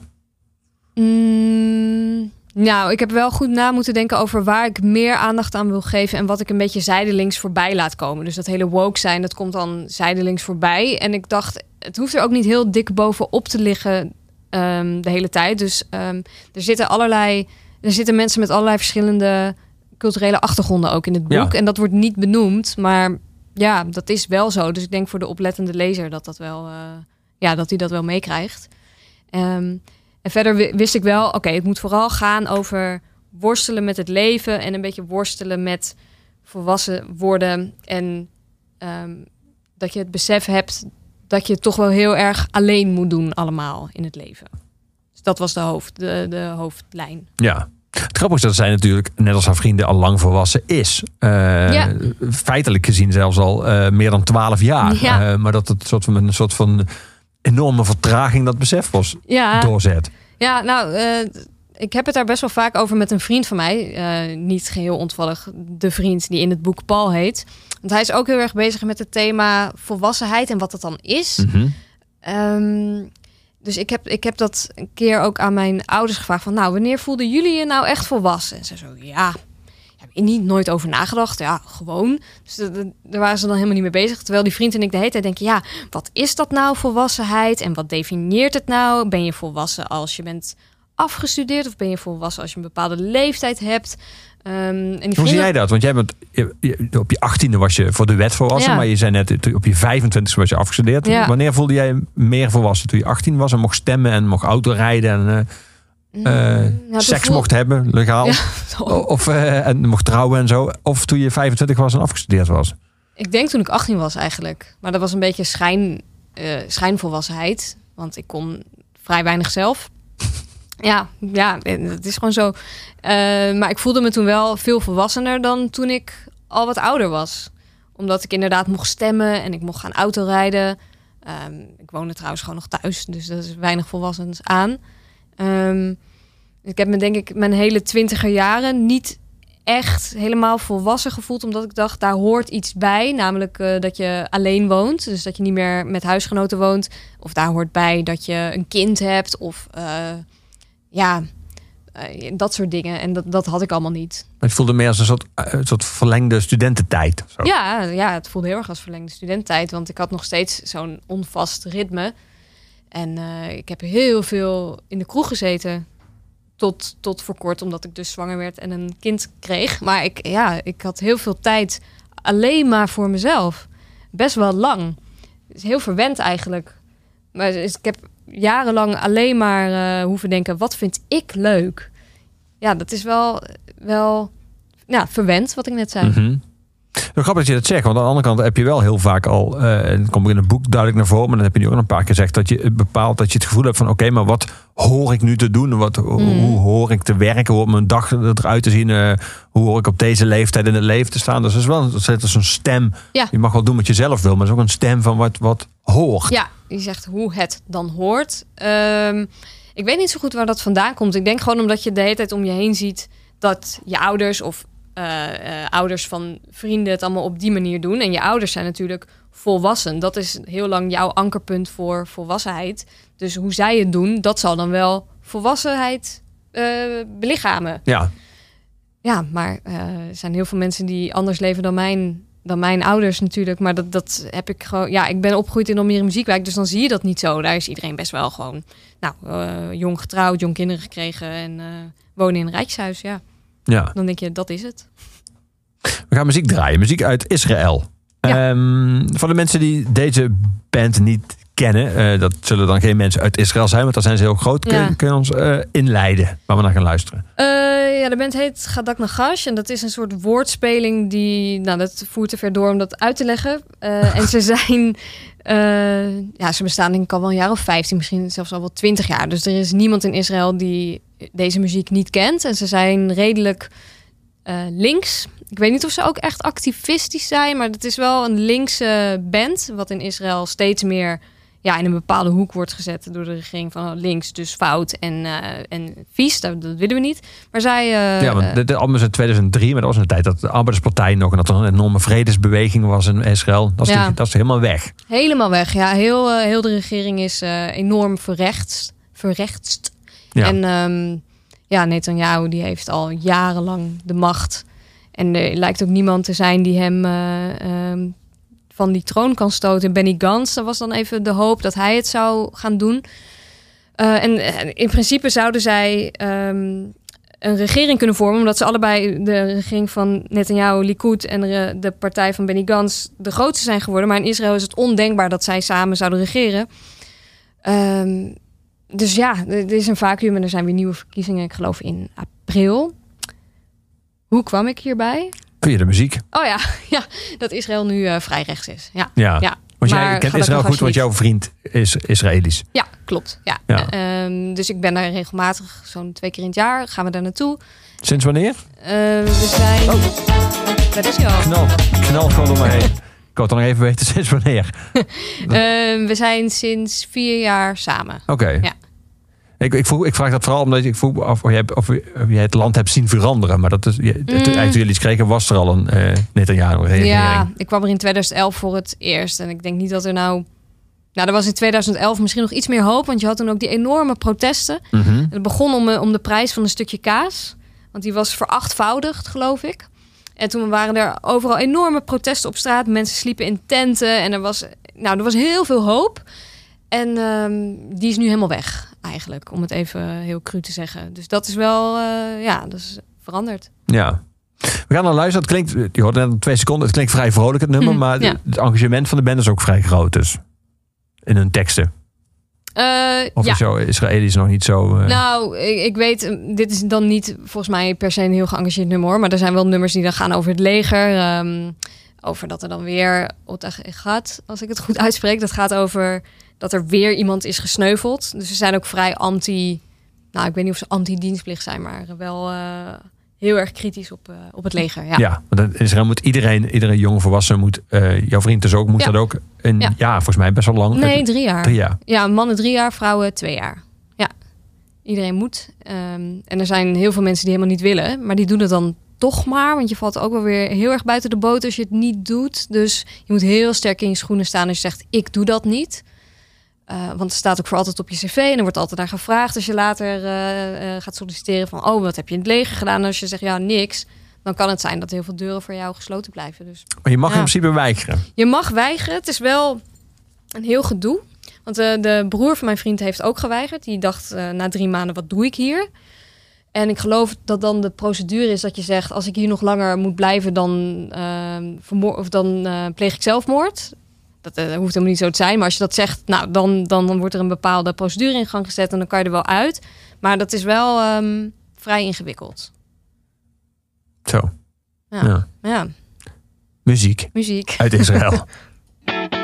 Mm, nou, ik heb wel goed na moeten denken over waar ik meer aandacht aan wil geven en wat ik een beetje zijdelings voorbij laat komen. Dus dat hele woke zijn, dat komt dan zijdelings voorbij. En ik dacht, het hoeft er ook niet heel dik bovenop te liggen ehm, de hele tijd. Dus ehm, er zitten allerlei, er zitten mensen met allerlei verschillende culturele achtergronden ook in het boek. Ja. En dat wordt niet benoemd, maar ja, dat is wel zo. Dus ik denk voor de oplettende lezer dat dat wel, eh, ja, dat hij dat wel meekrijgt. Ehm, en verder wi- wist ik wel, oké, het moet vooral gaan over worstelen met het leven en een beetje worstelen met volwassen worden. En ehm, dat je het besef hebt dat je het toch wel heel erg alleen moet doen allemaal in het leven. Dat was de, hoofd, de, de hoofdlijn. Ja. Het grappige is dat zij natuurlijk, net als haar vrienden, al lang volwassen is. Eh, Ja. Feitelijk gezien zelfs al eh, meer dan twaalf jaar. Ja. Eh, maar dat het soort van, een soort van enorme vertraging dat besef was Ja, doorzet. Ja, nou, ik heb het daar best wel vaak over met een vriend van mij. Niet geheel ontvallig de vriend die in het boek Paul heet. Want hij is ook heel erg bezig met het thema volwassenheid en wat dat dan is. Mhm. Ehm, dus ik heb, ik heb dat een keer ook aan mijn ouders gevraagd van... nou, wanneer voelden jullie je nou echt volwassen? En ze zo, ja, heb ik niet nooit over nagedacht. Ja, gewoon. Dus daar waren ze dan helemaal niet mee bezig. Terwijl die vriend en ik de hele tijd denken... ja, wat is dat nou, volwassenheid? En wat definieert het nou? Ben je volwassen als je bent afgestudeerd? Of ben je volwassen als je een bepaalde leeftijd hebt? Ehm, en die Hoe zie jij dat? Want jij bent, op je achttiende was je voor de wet volwassen. Ja. Maar je zei net, op je 25 was je afgestudeerd. Ja. Wanneer voelde jij meer volwassen? Toen je 18 was en mocht stemmen en mocht autorijden en eh, Mm, eh, nou, seks voel- mocht hebben, legaal. Ja. Of eh, en mocht trouwen en zo. Of toen je 25 was en afgestudeerd was. Ik denk toen ik 18 was eigenlijk. Maar dat was een beetje schijn, schijnvolwassenheid. Want ik kon vrij weinig zelf. Ja, ja, het is gewoon zo. Eh, maar ik voelde me toen wel veel volwassener dan toen ik al wat ouder was. Omdat ik inderdaad mocht stemmen en ik mocht gaan autorijden. Ehm, ik woonde trouwens gewoon nog thuis, dus dat is weinig volwassens aan. Ehm, ik heb me denk ik mijn hele twintiger jaren niet echt helemaal volwassen gevoeld. Omdat ik dacht, daar hoort iets bij. Namelijk eh, dat je alleen woont. Dus dat je niet meer met huisgenoten woont. Of daar hoort bij dat je een kind hebt. Of eh, ja, eh, dat soort dingen. En dat, dat had ik allemaal niet. Het voelde meer als een soort, eh, een soort verlengde studententijd. Zo. Ja, ja, het voelde heel erg als verlengde studententijd. Want ik had nog steeds zo'n onvast ritme. En eh, ik heb heel veel in de kroeg gezeten. Tot, tot voor kort, omdat ik dus zwanger werd en een kind kreeg. Maar ik, ja, ik had heel veel tijd alleen maar voor mezelf. Best wel lang. Is heel verwend eigenlijk. Maar dus ik heb jarenlang alleen maar eh, hoeven denken... wat vind ik leuk? Ja, dat is wel, wel ja, verwend, wat ik net zei. Wel grappig dat je dat zegt, want aan de andere kant heb je wel heel vaak al, eh en dat komt in het boek duidelijk naar voren, maar dan heb je nu ook een paar keer gezegd dat je bepaalt dat je het gevoel hebt van oké, maar wat hoor ik nu te doen? Wat, Mhm. Hoe hoor ik te werken? Hoe hoort mijn dag eruit te zien? Eh, hoe hoor ik op deze leeftijd in het leven te staan? Dus dat is wel dat is een stem. Ja. Je mag wel doen wat je zelf wil, maar het is ook een stem van wat, wat hoort. Ja, die zegt hoe het dan hoort. Ehm, ik weet niet zo goed waar dat vandaan komt. Ik denk gewoon omdat je de hele tijd om je heen ziet dat je ouders of eh, eh, ouders van vrienden het allemaal op die manier doen. En je ouders zijn natuurlijk volwassen. Dat is heel lang jouw ankerpunt voor volwassenheid. Dus hoe zij het doen, dat zal dan wel volwassenheid eh, belichamen. Ja. Ja, maar er zijn heel veel mensen die anders leven dan mijn, dan mijn ouders natuurlijk. Maar dat, dat heb ik gewoon... Ja, ik ben opgegroeid in Almere Muziekwijk, dus dan zie je dat niet zo. Daar is iedereen best wel gewoon... Nou, eh, jong getrouwd, jong kinderen gekregen en eh, wonen in een rijtjeshuis. Ja, ja. dan denk je, dat is het. We gaan muziek draaien. Muziek uit Israël. Ja. Ehm, voor de mensen die deze band niet kennen, eh, dat zullen dan geen mensen uit Israël zijn, want daar zijn ze heel groot. Kun, Ja. kun je ons eh, inleiden waar we naar gaan luisteren? Eh, ja, de band heet Gadak Nagash. En dat is een soort woordspeling die... Nou, dat voert te ver door om dat uit te leggen. En ze zijn... ja, ze bestaan denk ik al wel een jaar of 15, misschien zelfs al wel 20 jaar. Dus er is niemand in Israël die deze muziek niet kent. En ze zijn redelijk links. Ik weet niet of ze ook echt activistisch zijn, maar het is wel een linkse band. Wat in Israël steeds meer ja, in een bepaalde hoek wordt gezet door de regering van oh, links, dus fout en, eh, en vies. Dat, dat willen we niet. Maar zij. eh, ja, want de, de album is uit 2003, maar dat was een tijd dat de Arbeiderspartij nog en dat er een enorme vredesbeweging was in Israël. Dat is, Ja. dat is helemaal weg. helemaal weg. Ja, heel, eh, heel de regering is enorm verrechts, verrechtst. Ja. En ehm, ja, Netanyahu die heeft al jarenlang de macht. En er lijkt ook niemand te zijn die hem eh, ehm, van die troon kan stoten. Benny Gantz, dat was dan even de hoop dat hij het zou gaan doen. Eh, en in principe zouden zij ehm, een regering kunnen vormen, omdat ze allebei de regering van Netanyahu, Likud en de, de partij van Benny Gantz de grootste zijn geworden. Maar in Israël is het ondenkbaar dat zij samen zouden regeren. Ehm, dus ja, er is een vacuüm en er zijn weer nieuwe verkiezingen, ik geloof in april. Hoe kwam ik hierbij? Via de muziek. Oh ja, ja dat Israël nu eh, vrij rechts is. Ja, Ja. ja. Want Maar jij kent Israël goed, want jouw vriend is Israëlisch. ja klopt. Ja. Ja. Ehm, dus ik ben daar regelmatig, zo'n twee keer in het jaar, gaan we daar naartoe. Sinds wanneer? Eh, we zijn... Oh. Dat is al. Knal. Knal gewoon om me heen. Ik wou het nog even weten sinds wanneer. Ehm, we zijn sinds vier jaar samen. Oké. Ja. Ik, ik, vroeg, ik vraag dat vooral omdat ik vroeg af of je, of je het land hebt zien veranderen. Maar dat is, Mm. eigenlijk toen jullie iets kregen, was er al een eh Netanyahu-regering. Ja, ik kwam er in 2011 voor het eerst. En ik denk niet dat er nou... Nou, er was in 2011 misschien nog iets meer hoop. Want je had toen ook die enorme protesten. Mhm. Het begon om, eh, om de prijs van een stukje kaas. Want die was verachtvoudigd, geloof ik. En toen waren er overal enorme protesten op straat. Mensen sliepen in tenten. En er was, nou, er was heel veel hoop. En ehm, die is nu helemaal weg, eigenlijk. Om het even heel cru te zeggen. Dus dat is wel, eh, ja, dat is veranderd. Ja. We gaan naar luisteren. Het klinkt, je hoort net twee seconden, het klinkt vrij vrolijk het nummer. Mhm, maar ja. het engagement van de band is ook vrij groot dus. In hun teksten. Eh, Of ja. is jouw Israëlisch nog niet zo... eh, Nou, ik, ik weet, dit is dan niet volgens mij per se een heel geëngageerd nummer hoor. Maar er zijn wel nummers die dan gaan over het leger. ehm, over dat er dan weer Otag gaat, als ik het goed uitspreek. Dat gaat over dat er weer iemand is gesneuveld. Dus ze zijn ook vrij anti. Nou, ik weet niet of ze anti-dienstplicht zijn, maar wel eh, heel erg kritisch op, eh, op het leger. Ja. Ja, want in Israël moet iedereen, iedere jonge volwassene moet, eh, jouw vriend dus ook, moet Ja. dat ook een Ja. ja. volgens mij best wel lang. Nee, drie jaar. Drie jaar. Ja, mannen drie jaar, vrouwen twee jaar. Ja, iedereen moet. Ehm, en er zijn heel veel mensen die helemaal niet willen, maar die doen het dan toch maar. Want je valt ook wel weer heel erg buiten de boot als je het niet doet. Dus je moet heel sterk in je schoenen staan als je zegt: Ik doe dat niet. Eh, want het staat ook voor altijd op je cv en er wordt altijd naar gevraagd als je later eh, eh, gaat solliciteren van oh wat heb je in het leger gedaan en als je zegt ja niks dan kan het zijn dat heel veel deuren voor jou gesloten blijven dus Maar je mag Ja. in principe weigeren. je mag weigeren. Het is wel een heel gedoe. Want de broer van mijn vriend heeft ook geweigerd. Die dacht na drie maanden, wat doe ik hier? En ik geloof dat dan de procedure is dat je zegt... als ik hier nog langer moet blijven, dan, vermoor- of dan pleeg ik zelfmoord. Dat eh, hoeft helemaal niet zo te zijn. Maar als je dat zegt, nou, dan, dan, dan wordt er een bepaalde procedure in gang gezet... en dan kan je er wel uit. Maar dat is wel ehm, vrij ingewikkeld. Zo. Ja. Ja. ja, Muziek muziek. uit Israël.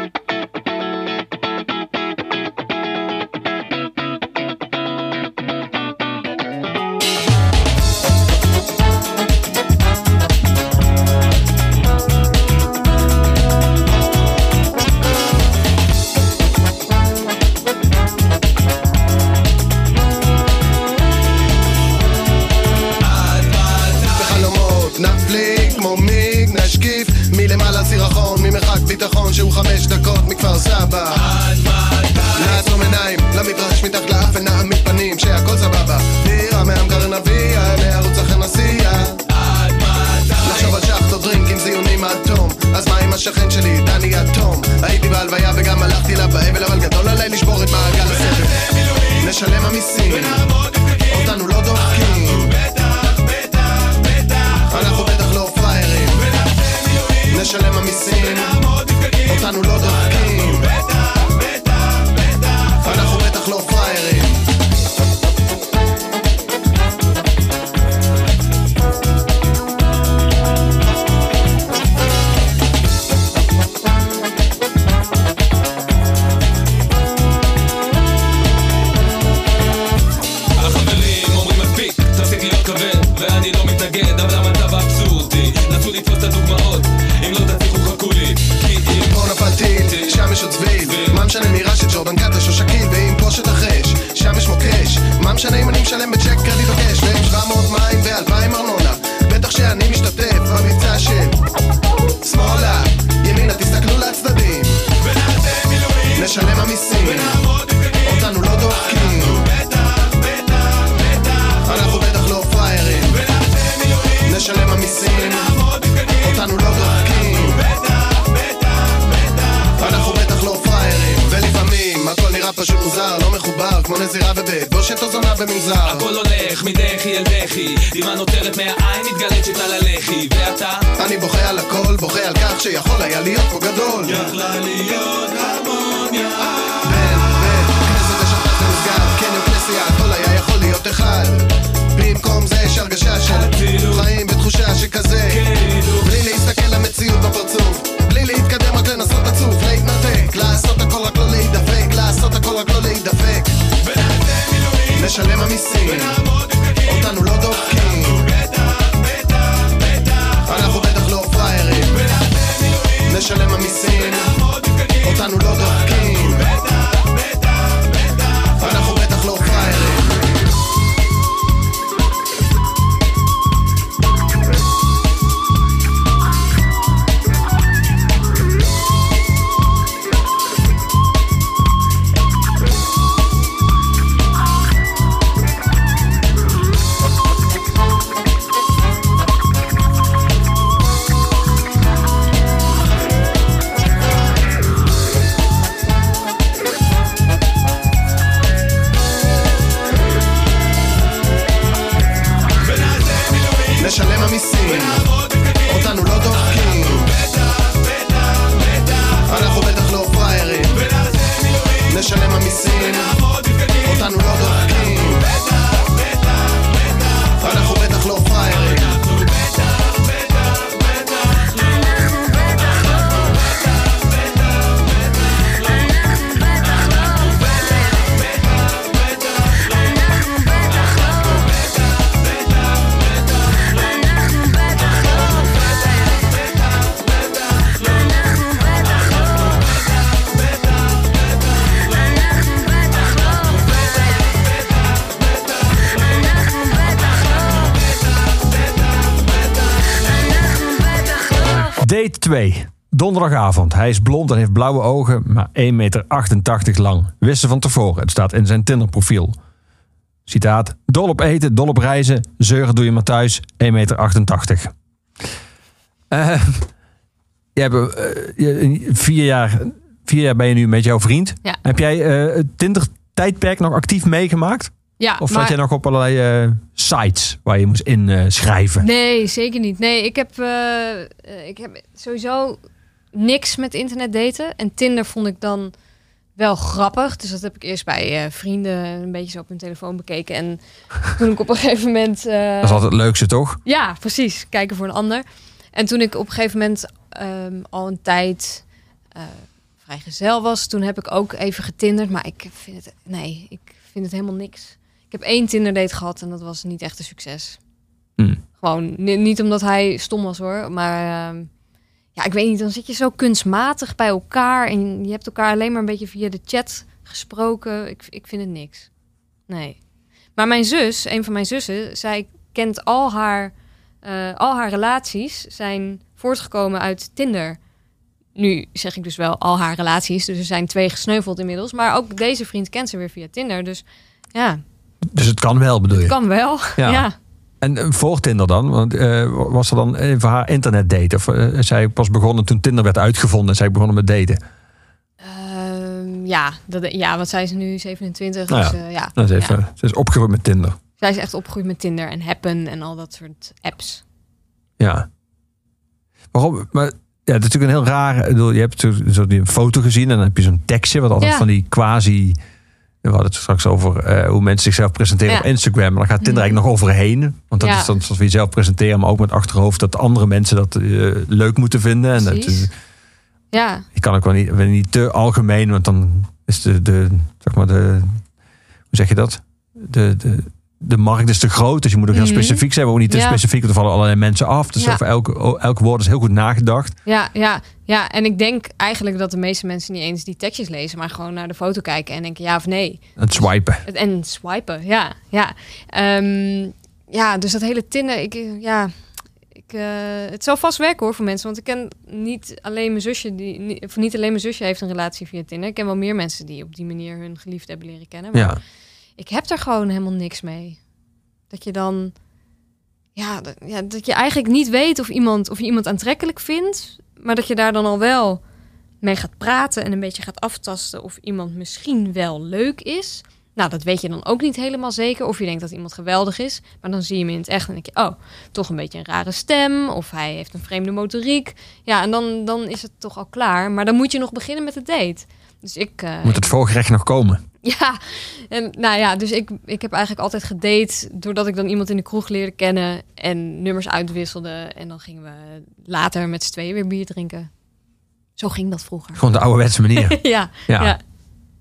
עוד צביל מה משנה מרעש של ג'ורדן קאטה שושקים ואם פה שתחש, שם יש מוקש. מה משנה אם אני משלם בצ'ק קרדיט או קש והם 700 מים זונה במנזר. הכל הולך מדחי אל בכי דמעה נותרת מהעין מתגלצת על הלחי ואתה? אני בוכה על הכל, בוכה על כך שיכול היה להיות פה גדול. יכלה להיות הרמוניה. בן, בן, כנסת ושבת במסגד, קניון כנסייה, הכל היה יכול להיות אחד. במקום זה יש הרגשה של. חיים בתחושה שכזה. כאילו. בלי להסתכל למציאות בפרצוף. בלי להתקדם רק לנסות לצוף, להתנתק. לעשות הכל רק לא להידפק לעשות הכל רק לא להידפק משלם המיסים. אותנו לא דופקים. אנחנו בטח לא פראיירים. נשלם המיסים. אותנו לא דופקים. Donderdagavond. Hij is blond en heeft blauwe ogen, maar 1,88 meter lang. Wisten van tevoren. Het staat in zijn Tinder-profiel. Citaat. Dol op eten, dol op reizen. Zeuren doe je maar thuis. 1,88 meter. Eh, je hebt, eh, vier, jaar, vier jaar ben je nu met jouw vriend. Ja. Heb jij eh, het Tinder-tijdperk nog actief meegemaakt? Ja, Of maar... zat jij nog op allerlei sites waar je moest inschrijven? Nee, zeker niet. Nee, ik heb, ik heb sowieso niks met internet daten. En Tinder vond ik dan wel grappig. Dus dat heb ik eerst bij eh, vrienden een beetje zo op hun telefoon bekeken. En toen ik op een gegeven moment... eh, Dat is altijd het leukste, toch? Ja, precies. Kijken voor een ander. En toen ik op een gegeven moment ehm, al een tijd eh vrijgezel was, toen heb ik ook even getinderd. Maar ik vind het, nee, ik vind het helemaal niks. Ik heb één Tinder date gehad en dat was niet echt een succes. Hm. Gewoon ni- niet omdat hij stom was hoor, maar ehm, ja, ik weet niet. Dan zit je zo kunstmatig bij elkaar en je hebt elkaar alleen maar een beetje via de chat gesproken. Ik, ik vind het niks. Nee. Maar mijn zus, een van mijn zussen, zij kent al haar, eh, al haar relaties zijn voortgekomen uit Tinder. Nu zeg ik dus wel al haar relaties, dus er zijn twee gesneuveld inmiddels. Maar ook deze vriend kent ze weer via Tinder. Dus ja, Dus het kan wel, bedoel je? kan wel. Ja. ja. En voor Tinder dan? Want, eh, was er dan even haar internet date? Of eh, zij pas begonnen toen Tinder werd uitgevonden en zij begonnen met daten? Ehm, ja, dat, ja, wat zij is nu 27. Nou ja. dus, eh, ja. Nou, ze, heeft, Ja. ze is opgegroeid met Tinder. Zij is echt opgegroeid met Tinder en Happen en al dat soort apps. Ja. Waarom? Maar ja, het is natuurlijk een heel raar. Je hebt die foto gezien en dan heb je zo'n tekstje, wat altijd Ja. van die quasi. We hadden het straks over eh, hoe mensen zichzelf presenteren Ja. op Instagram. Maar dan gaat Tinder Mhm. eigenlijk nog overheen. Want dat Ja. is dan zoals we jezelf presenteren, maar ook met achterhoofd dat andere mensen dat eh, leuk moeten vinden. En dat, Ja, ik kan ook wel niet, wel niet te algemeen, want dan is de, de zeg maar de, hoe zeg je dat? De, de, de markt is te groot, dus je moet ook heel Mhm. specifiek zijn, maar ook niet te Ja. specifiek, want er vallen allerlei mensen af. Dus Ja. voor elk, elk woord is heel goed nagedacht. ja, ja, ja. En ik denk eigenlijk dat de meeste mensen niet eens die tekstjes lezen, maar gewoon naar de foto kijken en denken ja of nee. Het swipen. En swipen, ja. Ja, Ehm, ja dus dat hele Tinder, ik, ja, ik, eh, het zal vast werken hoor voor mensen. Want ik ken niet alleen mijn zusje, die, niet, of niet alleen mijn zusje heeft een relatie via Tinder. Ik ken wel meer mensen die op die manier hun geliefde hebben leren kennen. Maar Ja. Ik heb er gewoon helemaal niks mee. Dat je dan, ja, dat, ja, dat je eigenlijk niet weet of, iemand, of je iemand aantrekkelijk vindt, maar dat je daar dan al wel mee gaat praten en een beetje gaat aftasten of iemand misschien wel leuk is. Nou, dat weet je dan ook niet helemaal zeker. Of je denkt dat iemand geweldig is, maar dan zie je hem in het echt en denk je, oh, toch een beetje een rare stem of hij heeft een vreemde motoriek. Ja, en dan, dan is het toch al klaar. Maar dan moet je nog beginnen met de date. Dus ik, eh, Moet het voorgerecht nog komen? ja, en nou ja, dus ik, ik heb eigenlijk altijd gedate doordat ik dan iemand in de kroeg leerde kennen en nummers uitwisselde. En dan gingen we later met z'n tweeën weer bier drinken. Zo ging dat vroeger. Gewoon de ouderwetse manier. ja, Ja. ja.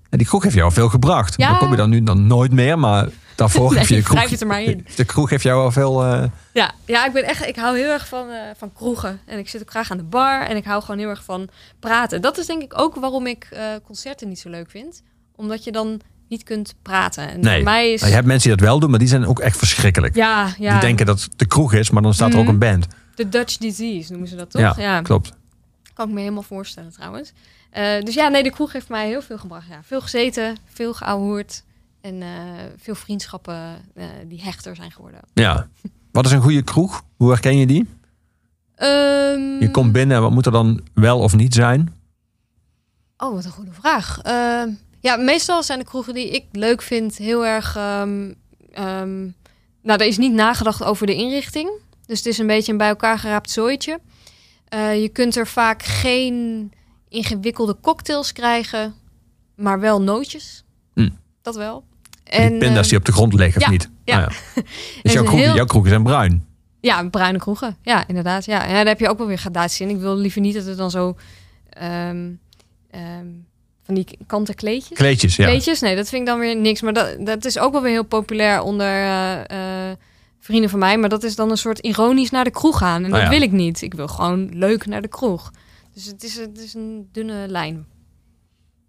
En die kroeg heeft jou al veel gebracht. Ja. Dan kom je dan nu dan nooit meer, maar daarvoor Nee, heb je de kroeg. het er maar in. De kroeg heeft jou al veel. eh, Ja, ja, ik ben echt, ik hou heel erg van, eh, van kroegen. En ik zit ook graag aan de bar en ik hou gewoon heel erg van praten. Dat is denk ik ook waarom ik eh, concerten niet zo leuk vind. Omdat je dan niet kunt praten. En nee. voor mij is. Nou, je hebt mensen die dat wel doen, maar die zijn ook echt verschrikkelijk. Ja, ja. Die denken dat het de kroeg is, maar dan staat er ook Mhm. een band. De Dutch disease noemen ze dat toch? Ja, klopt. Kan ik me helemaal voorstellen trouwens. Eh, dus ja, nee, de kroeg heeft mij heel veel gebracht. Ja, veel gezeten, veel geouwehoerd. En eh, veel vriendschappen eh, die hechter zijn geworden. Ja. Wat is een goede kroeg? Hoe herken je die? Ehm, Je komt binnen, wat moet er dan wel of niet zijn? Oh, wat een goede vraag. Ehm, ja, meestal zijn de kroegen die ik leuk vind heel erg... ehm, ehm, nou, er is niet nagedacht over de inrichting. Dus het is een beetje een bij elkaar geraapt zooitje. Eh, je kunt er vaak geen ingewikkelde cocktails krijgen, maar wel nootjes. Hm. Dat wel. En die pinda's ehm, die op de grond liggen, ja, of niet? ja. Nou Dus jouw, een kroeg, heel- jouw kroegen zijn bruin. Ja, bruine kroegen. Ja, inderdaad. Ja. ja, daar heb je ook wel weer gradaties in. Ik wil liever niet dat het dan zo... ehm, ehm, van die kanten kleedjes. Kleedjes, ja. Kleedjes? Nee, dat vind ik dan weer niks. Maar dat, dat is ook wel weer heel populair onder eh, eh, vrienden van mij. Maar dat is dan een soort ironisch naar de kroeg gaan. En Oh dat ja. wil ik niet. Ik wil gewoon leuk naar de kroeg. Dus het is, het is een dunne lijn.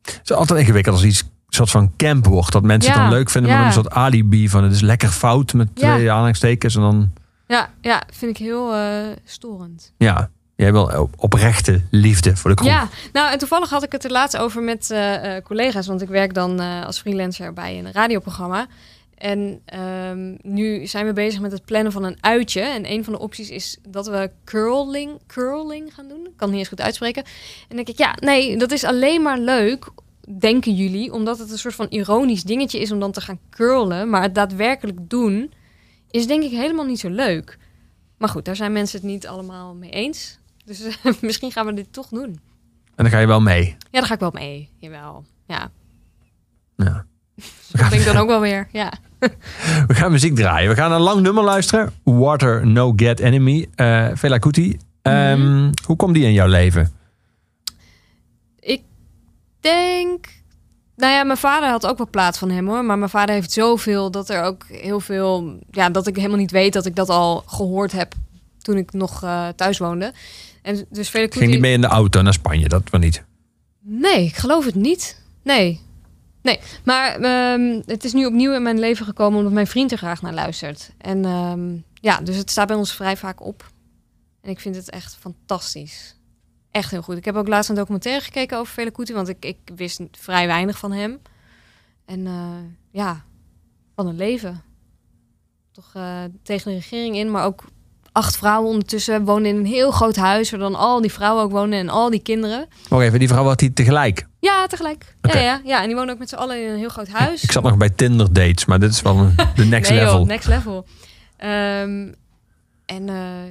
Het is altijd ingewikkeld als iets soort van camp wordt. Dat mensen het dan leuk vinden ja. met een soort alibi van het is lekker fout met twee aanhalingstekens. En dan, Ja, ja vind ik heel eh, storend. ja, jij wil oprechte liefde voor de kroeg. Ja, nou en toevallig had ik het er laatst over met eh, eh, collega's, want ik werk dan eh, als freelancer bij een radioprogramma. En ehm, nu zijn we bezig met het plannen van een uitje. En een van de opties is dat we curling, curling gaan doen. Ik kan het niet eens goed uitspreken. En dan denk ik, ja, nee, dat is alleen maar leuk, denken jullie, omdat het een soort van ironisch dingetje is om dan te gaan curlen. Maar het daadwerkelijk doen is denk ik helemaal niet zo leuk. Maar goed, daar zijn mensen het niet allemaal mee eens. Dus eh, misschien gaan we dit toch doen. En dan ga je wel mee. Ja, daar ga ik wel mee. Jawel. Ja. Ja. Dat denk ik dan ook wel weer. Ja. We gaan muziek draaien. We gaan een lang nummer luisteren. Water No Get Enemy. Fela Kuti. Ehm, Mhm. Hoe komt die in jouw leven? Ik denk. Nou ja, mijn vader had ook wel plaat van hem hoor. Maar mijn vader heeft zoveel dat er ook heel veel. Ja, dat ik helemaal niet weet dat ik dat al gehoord heb toen ik nog eh, thuis woonde. En dus ging niet mee in de auto naar Spanje. Dat wel niet. Nee, ik geloof het niet. Nee. Nee, maar ehm, het is nu opnieuw in mijn leven gekomen omdat mijn vriend er graag naar luistert. En ehm, ja, dus het staat bij ons vrij vaak op. En ik vind het echt fantastisch. Echt heel goed. Ik heb ook laatst een documentaire gekeken over Kuti, want ik, ik wist vrij weinig van hem. En eh, ja, wat een leven. Toch eh, tegen de regering in, maar ook acht vrouwen ondertussen woonden in een heel groot huis, waar dan al die vrouwen ook wonen en al die kinderen. Wacht even, die vrouw had die tegelijk. Ja, tegelijk. Oké. Ja, ja, ja, en die wonen ook met z'n allen in een heel groot huis. Ik zat nog bij Tinder dates, maar dit is wel de next nee, level. Joh, next level. Ehm, en eh,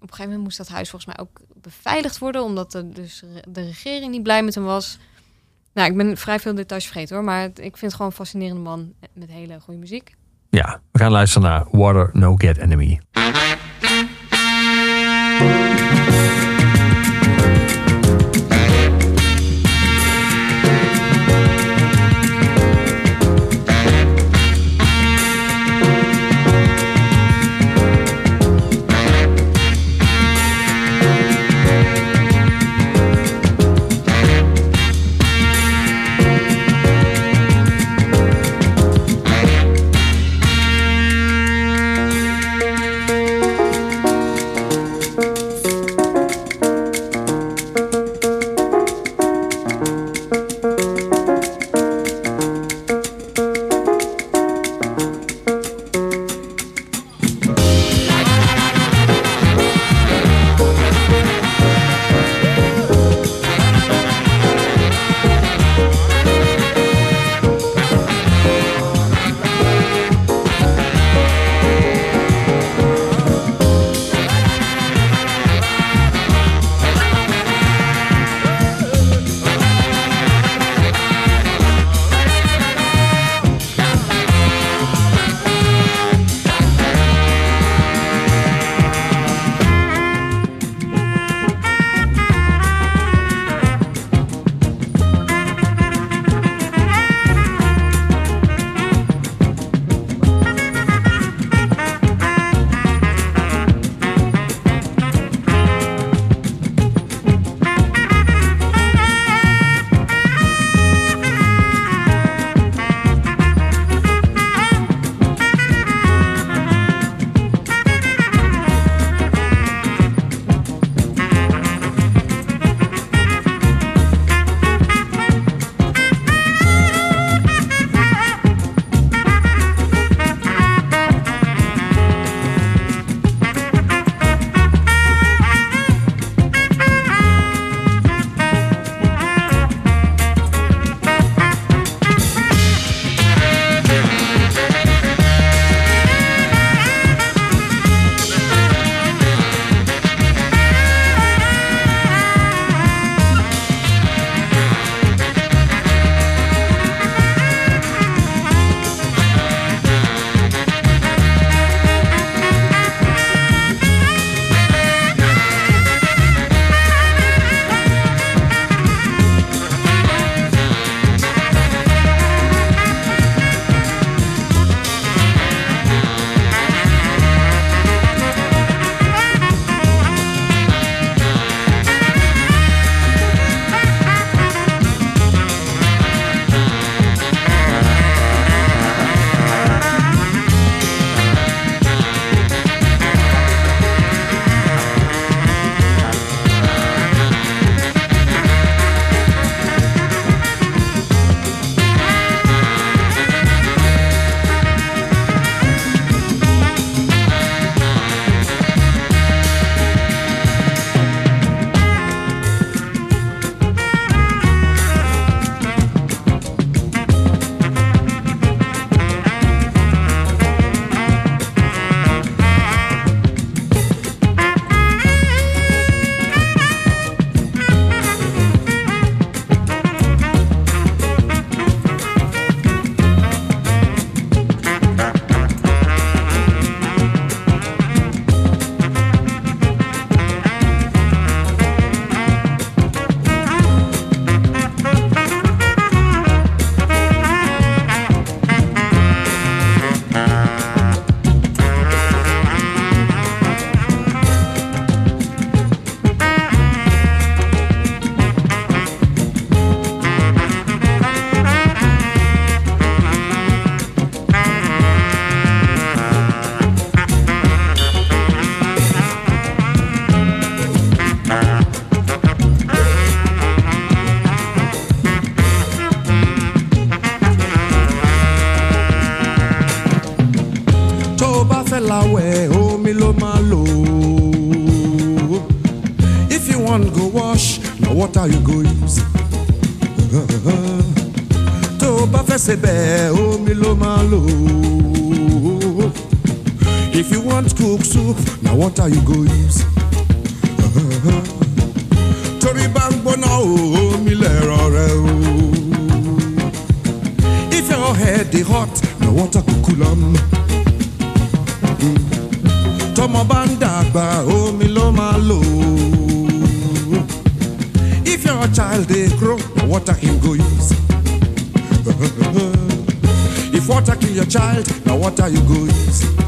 op een gegeven moment moest dat huis volgens mij ook beveiligd worden, omdat de, dus de regering niet blij met hem was. Nou, ik ben vrij veel details vergeten hoor, maar ik vind het gewoon een fascinerende man met hele goede muziek. Ja, we gaan luisteren naar Water No Get Enemy. water you go use. Torí bá ń gbóná omi lẹ̀rọ o. If your head dey hot, na water go cool am. Tọmọ bá ń mi ló máa lò. If your child dey grow, na water him go use. If water kill your child, now water you go use.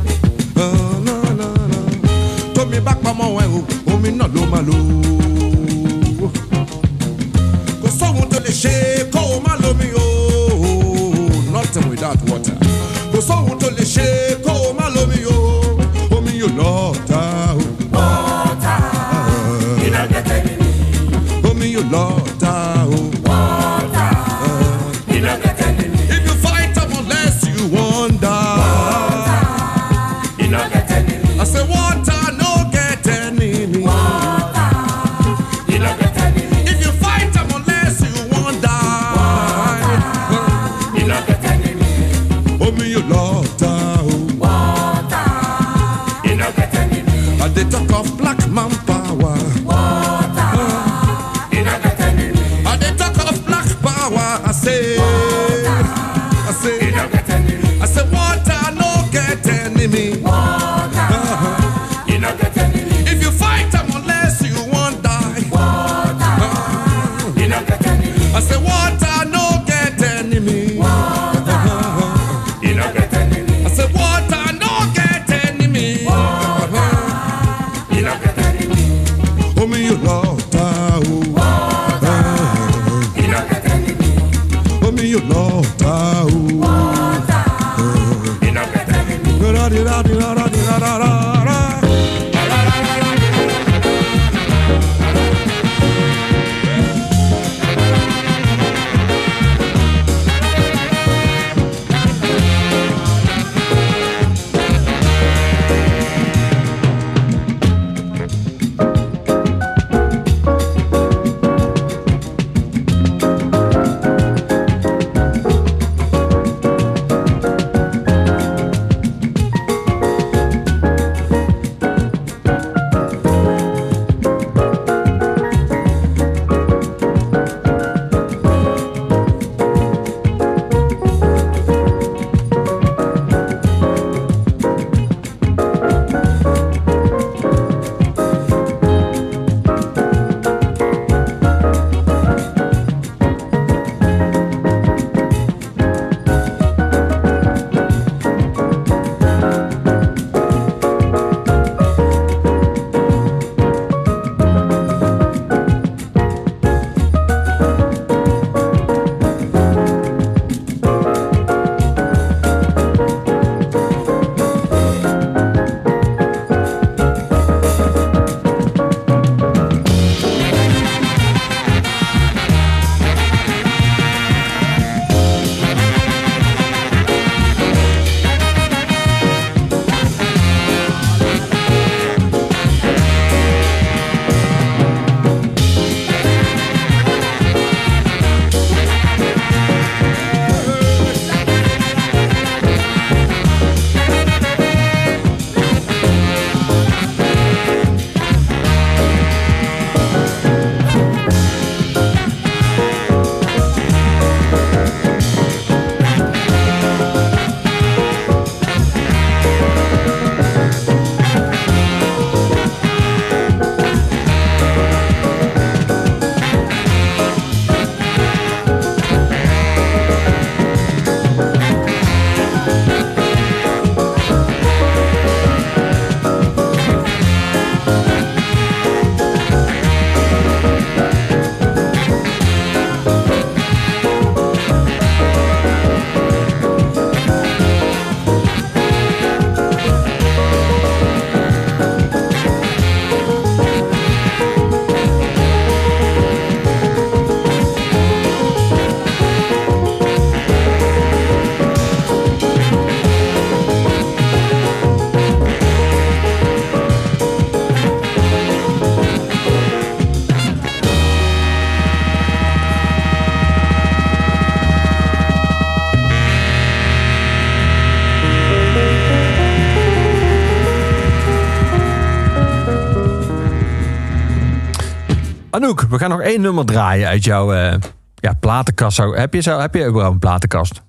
Anouk, we gaan nog één nummer draaien uit jouw eh, ja, platenkast. Zou- Heb je, zo, heb je überhaupt een platenkast?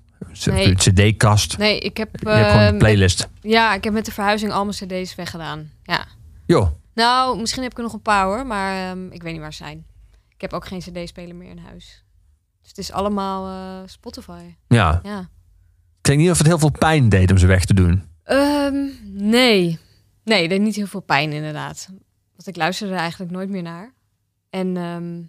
Nee. CD-kast? Nee, ik heb, je hebt gewoon eh, een playlist. ja, ik heb met de verhuizing al mijn cd's weggedaan. Ja. Joh, Nou, misschien heb ik er nog een paar hoor, maar ehm, ik weet niet waar ze zijn. Ik heb ook geen cd-speler meer in huis. Dus het is allemaal eh, Spotify. ja. Ja. Ik denk niet of het heel veel pijn deed om ze weg te doen. Ehm, nee. Nee, het deed niet heel veel pijn inderdaad. Want ik luisterde er eigenlijk nooit meer naar. En ehm,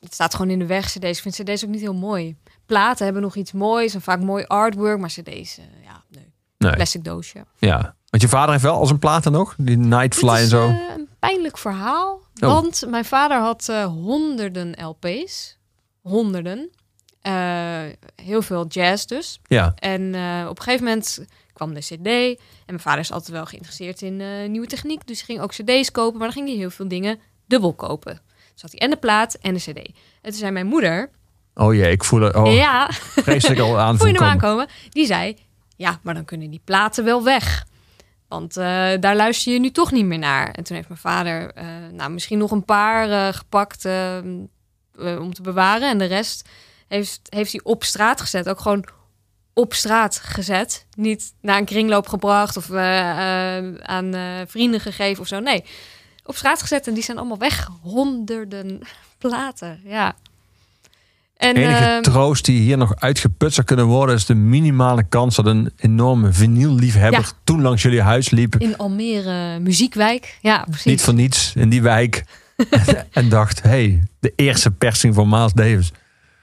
het staat gewoon in de weg, cd's. Ik vind cd's ook niet heel mooi. Platen hebben nog iets moois en vaak mooi artwork. Maar cd's, eh, ja, nee. Nee. Plastic doosje. Ja. Want je vader heeft wel als een platen nog? Die Nightfly en zo? eh, een pijnlijk verhaal. Want mijn vader had eh, honderden LP's. Honderden. Heel veel jazz dus. Ja. En op een gegeven moment kwam de CD. En mijn vader is altijd wel geïnteresseerd in nieuwe techniek. Dus hij ging ook CD's kopen. Maar dan ging hij heel veel dingen dubbel kopen. Had hij en de plaat en de CD. En toen zei mijn moeder. Oh jee, ik voel oh, ja, vreselijk al aan voel je hem komen. aankomen? Die zei: Ja, maar dan kunnen die platen wel weg. Want eh, daar luister je nu toch niet meer naar. En toen heeft mijn vader eh, nou, misschien nog een paar eh, gepakt om te bewaren. En de rest heeft, heeft hij op straat gezet. Ook gewoon op straat gezet. Niet naar een kringloop gebracht of aan vrienden gegeven of zo. Nee, op straat gezet en die zijn allemaal weg. Honderden platen, ja. En, enige ehm, troost die hier nog uitgeput zou kunnen worden... is de minimale kans dat een enorme vinylliefhebber... Ja. toen langs jullie huis liep. in Almere Muziekwijk. Ja, precies. Niet voor niets in die wijk. en dacht, hey, de eerste persing van Miles Davis.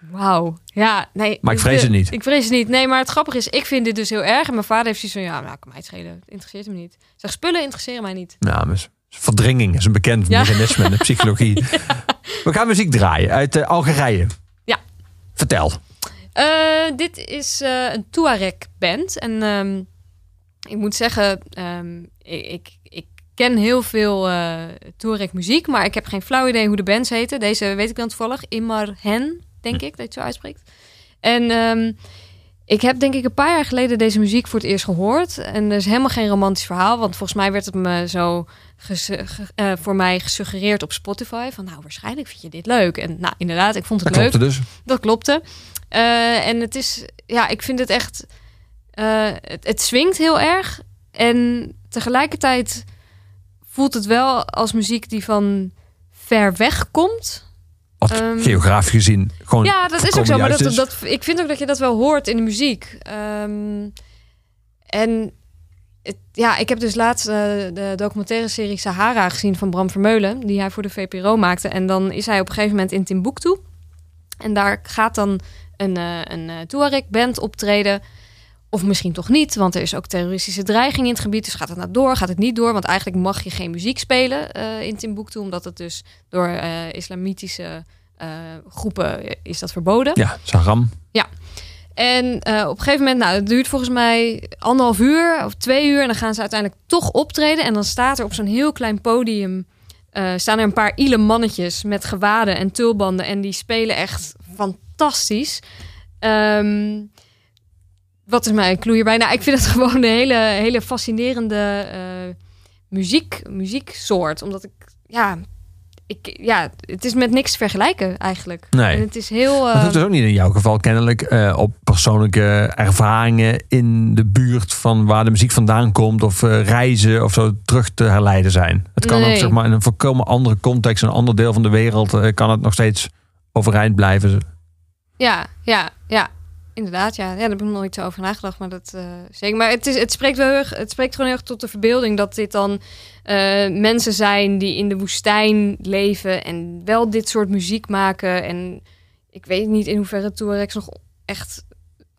Wauw. Ja, nee. Maar ik vrees het niet. Ik vrees het niet. Nee, maar het grappige is, ik vind dit dus heel erg. En mijn vader heeft zoiets van, ja, nou, kan mij het schelen. Het interesseert hem niet. Zeg, spullen interesseren mij niet. Ja, maar verdringing is een bekend Ja. mechanisme in de psychologie. We gaan muziek draaien uit eh, Algerije. Ja. Vertel. Eh, dit is eh, een Tuareg-band. En ehm, ik moet zeggen, ehm, ik, ik, ken heel veel eh Tuareg-muziek, maar ik heb geen flauw idee hoe de bands heten. Deze weet ik dan toevallig. Imar Hen, denk ik, dat je het zo uitspreekt. En ehm, ik heb denk ik een paar jaar geleden deze muziek voor het eerst gehoord. En er is helemaal geen romantisch verhaal, want volgens mij werd het me zo eh, voor mij gesuggereerd op Spotify. Van nou, waarschijnlijk vind je dit leuk. En nou, inderdaad, ik vond het Dat leuk. klopte dus. Dat klopte. Eh, en het is, ja, ik vind het echt, eh, het, het swingt heel erg. En tegelijkertijd voelt het wel als muziek die van ver weg komt. Wat Ehm, geografisch gezien gewoon Ja, dat is ook zo. Maar dat, ik vind ook dat je dat wel hoort in de muziek. Ehm, en het, ja, ik heb dus laatst eh, de documentaire serie Sahara gezien van Bram Vermeulen, die hij voor de VPRO maakte. En dan is hij op een gegeven moment in Timbuktu. En daar gaat dan een, eh een eh, Tuareg-band optreden. Of misschien toch niet, want er is ook terroristische dreiging in het gebied. Dus gaat het nou door, gaat het niet door? Want eigenlijk mag je geen muziek spelen eh, in Timbuktu, omdat het dus door eh, islamitische eh, groepen is dat verboden. Ja, Saram. En eh, op een gegeven moment, nou, het duurt volgens mij anderhalf uur of twee uur. En dan gaan ze uiteindelijk toch optreden. En dan staat er op zo'n heel klein podium... staan er een paar ile mannetjes met gewaden en tulbanden. En die spelen echt fantastisch. Ehm, wat is mijn clue hierbij? Nou, ik vind het gewoon een hele, hele fascinerende eh, muziek, muzieksoort. Omdat ik, ja, ik, ja, het is met niks te vergelijken eigenlijk. Nee. En het is heel... Dat eh, hoeft dus ook niet in jouw geval kennelijk eh, op persoonlijke ervaringen in de buurt van waar de muziek vandaan komt of reizen of zo terug te herleiden zijn. Het kan ook zeg maar in een volkomen andere context, een ander deel van de wereld, kan het nog steeds overeind blijven. Ja, ja, ja. Inderdaad, ja. ja. Daar heb ik nog nooit zo over nagedacht, maar dat eh, zeker. Maar het, is, het, spreekt wel heel het spreekt gewoon heel erg tot de verbeelding dat dit dan eh, mensen zijn die in de woestijn leven en wel dit soort muziek maken. En ik weet niet in hoeverre Touaregs nog echt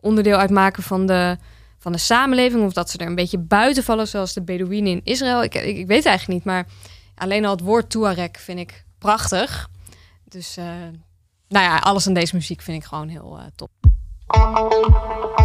onderdeel uitmaken van de, van de samenleving of dat ze er een beetje buiten vallen, zoals de Bedouinen in Israël. Ik, ik, weet eigenlijk niet, maar alleen al het woord Touareg vind ik prachtig. Dus eh, nou ja, alles aan deze muziek vind ik gewoon heel top. Thank you.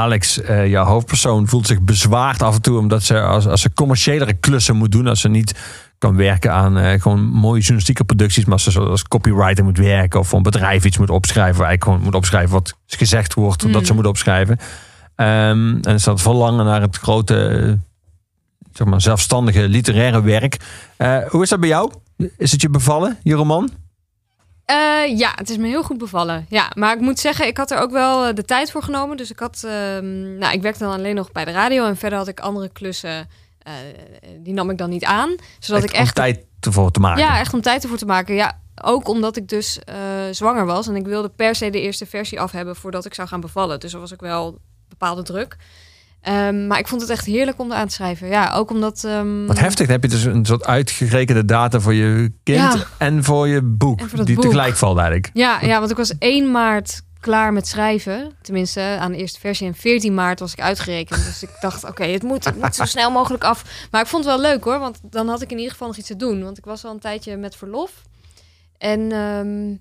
Alex, eh, jouw hoofdpersoon, voelt zich bezwaard af en toe omdat ze als, als ze commerciëlere klussen moet doen, als ze niet kan werken aan eh, gewoon mooie journalistieke producties, maar als ze als copywriter moet werken of voor een bedrijf iets moet opschrijven, waar eigenlijk gewoon moet opschrijven wat gezegd wordt dat ze moet opschrijven. Ehm, en is dat verlangen naar het grote, zeg maar, zelfstandige literaire werk. Eh, hoe is dat bij jou? Is het je bevallen, je roman? Eh, ja, het is me heel goed bevallen. Ja, maar ik moet zeggen, ik had er ook wel eh, de tijd voor genomen. Dus ik had, ehm, nou, ik werkte dan alleen nog bij de radio en verder had ik andere klussen. eh, die nam ik dan niet aan, zodat ik om echt tijd ervoor te maken. Ja, echt om tijd ervoor te maken. Ja, ook omdat ik dus zwanger was. En ik wilde per se de eerste versie af hebben voordat ik zou gaan bevallen. Dus er was ook wel bepaalde druk. Ehm, maar ik vond het echt heerlijk om aan te schrijven. Ja, ook omdat... ehm, Wat heftig, dan heb je dus een soort uitgerekende data voor je kind Ja. en voor je boek. Voor die boek. tegelijk valt eigenlijk. Ja, ja, want ik was 1 maart klaar met schrijven. Tenminste, aan de eerste versie. En 14 maart was ik uitgerekend. Dus ik dacht, oké, het, moet, het moet zo snel mogelijk af. Maar ik vond het wel leuk hoor. Want dan had ik in ieder geval nog iets te doen. Want ik was al een tijdje met verlof. En ehm,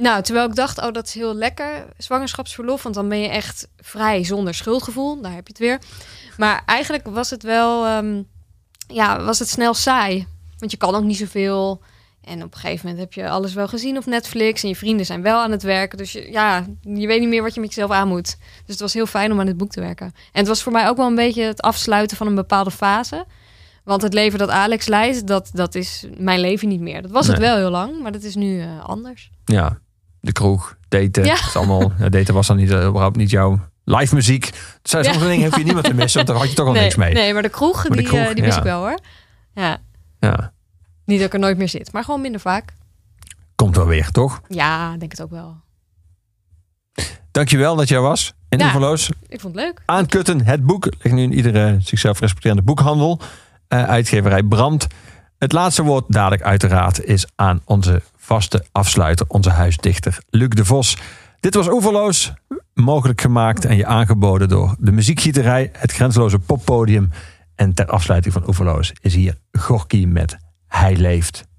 nou, terwijl ik dacht, oh, dat is heel lekker, zwangerschapsverlof. Want dan ben je echt vrij zonder schuldgevoel. Daar heb je het weer. Maar eigenlijk was het wel, ehm, ja, was het snel saai. Want je kan ook niet zoveel. En op een gegeven moment heb je alles wel gezien op Netflix. En je vrienden zijn wel aan het werken. Dus je, ja, je weet niet meer wat je met jezelf aan moet. Dus het was heel fijn om aan dit boek te werken. En het was voor mij ook wel een beetje het afsluiten van een bepaalde fase. Want het leven dat Alex leidt, dat, dat is mijn leven niet meer. Dat was het wel heel lang, maar dat is nu eh, anders. Ja, de kroeg, daten. Ja. Is allemaal, daten was dan niet, eh, überhaupt niet jouw live muziek. Dus Ja. sommige dingen hoef je niemand te missen, want daar had je toch al nee, niks mee. nee, maar de kroeg, Maar de die, kroeg, eh, die mis ik wel hoor. Ja, Ja, niet dat ik er nooit meer zit, maar gewoon minder vaak. komt wel weer, toch? Ja, denk het ook wel. Dankjewel dat jij was. In Ja. Ik vond het leuk. Aankutten, het boek. Ligt nu in iedere zichzelf respecterende boekhandel. Eh, uitgeverij Brand. Het laatste woord dadelijk uiteraard is aan onze vaste afsluiter, onze huisdichter Luc de Vos. Dit was Oeverloos, mogelijk gemaakt en je aangeboden door de muziekgieterij, het grenzeloze poppodium. En ter afsluiting van Oeverloos is hier Gorky met Hij leeft.